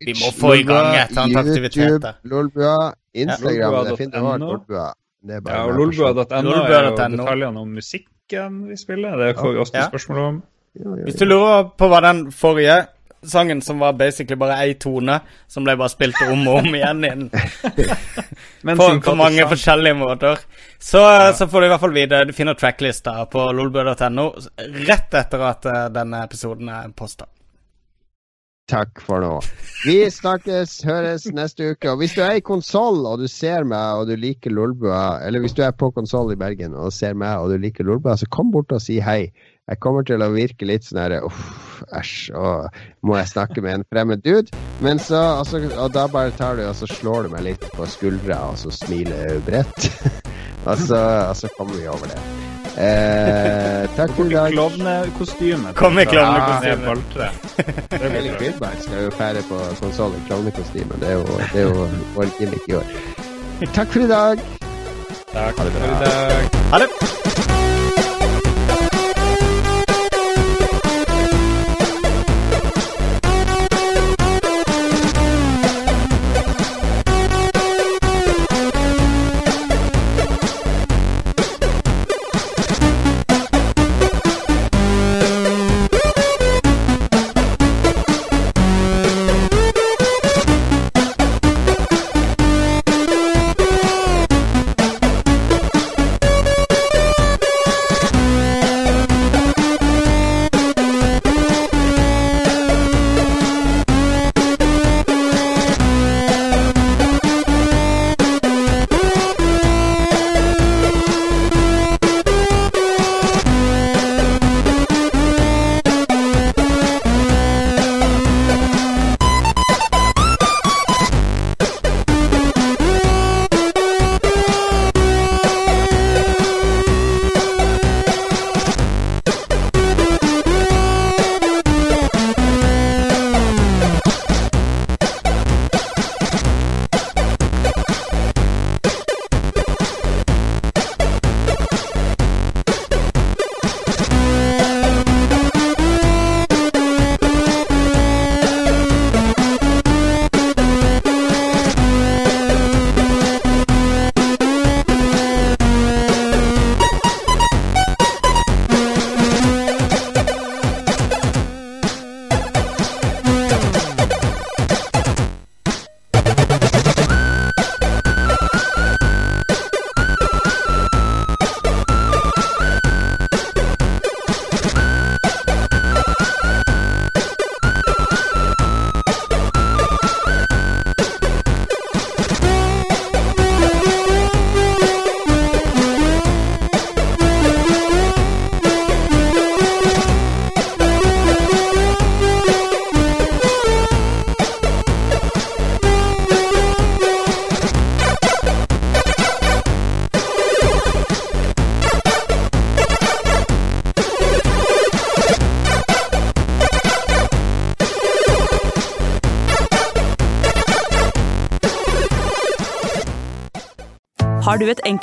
Vi må få i gang et eller annet aktivitet. Lolbua, Instagram, ja, det finner du Lolbua. Det er bare ja, og Lolbua.no er jo detaljene om musikken vi spiller. Det får vi også ja. spørsmål om. Hvis du lurer på hva den forrige sangen, som var basically bare ei tone, som ble bare spilt om og om igjen inn på, på, mange forskjellige måter, så, ja. så, får du i hvert fall vite Du finner tracklista på lolbua.no rett etter at uh, denne episoden er posta. Takk for nå. Vi snakkes, høres neste uke. Og hvis du er i konsoll og du ser meg og du liker Lolbua, eller hvis du er på konsoll i Bergen og ser meg og du liker Lolbua, så kom bort og si hei. Jeg kommer til å virke litt sånn herre uff, æsj, og må jeg snakke med en fremmed dude? Men så, altså, og da bare tar du og så slår du meg litt på skuldra, og så smiler jeg bredt. og, så, og så kommer vi over det. Eh, takk for i dag. Klovnekostyme. Kom i klovnekostyme. Ellie Kvidberg skal jo fære på sånn i klovnekostyme. Det er jo, det er jo vår gimmick i år. Takk for i dag. Takk for i dag. Ha det.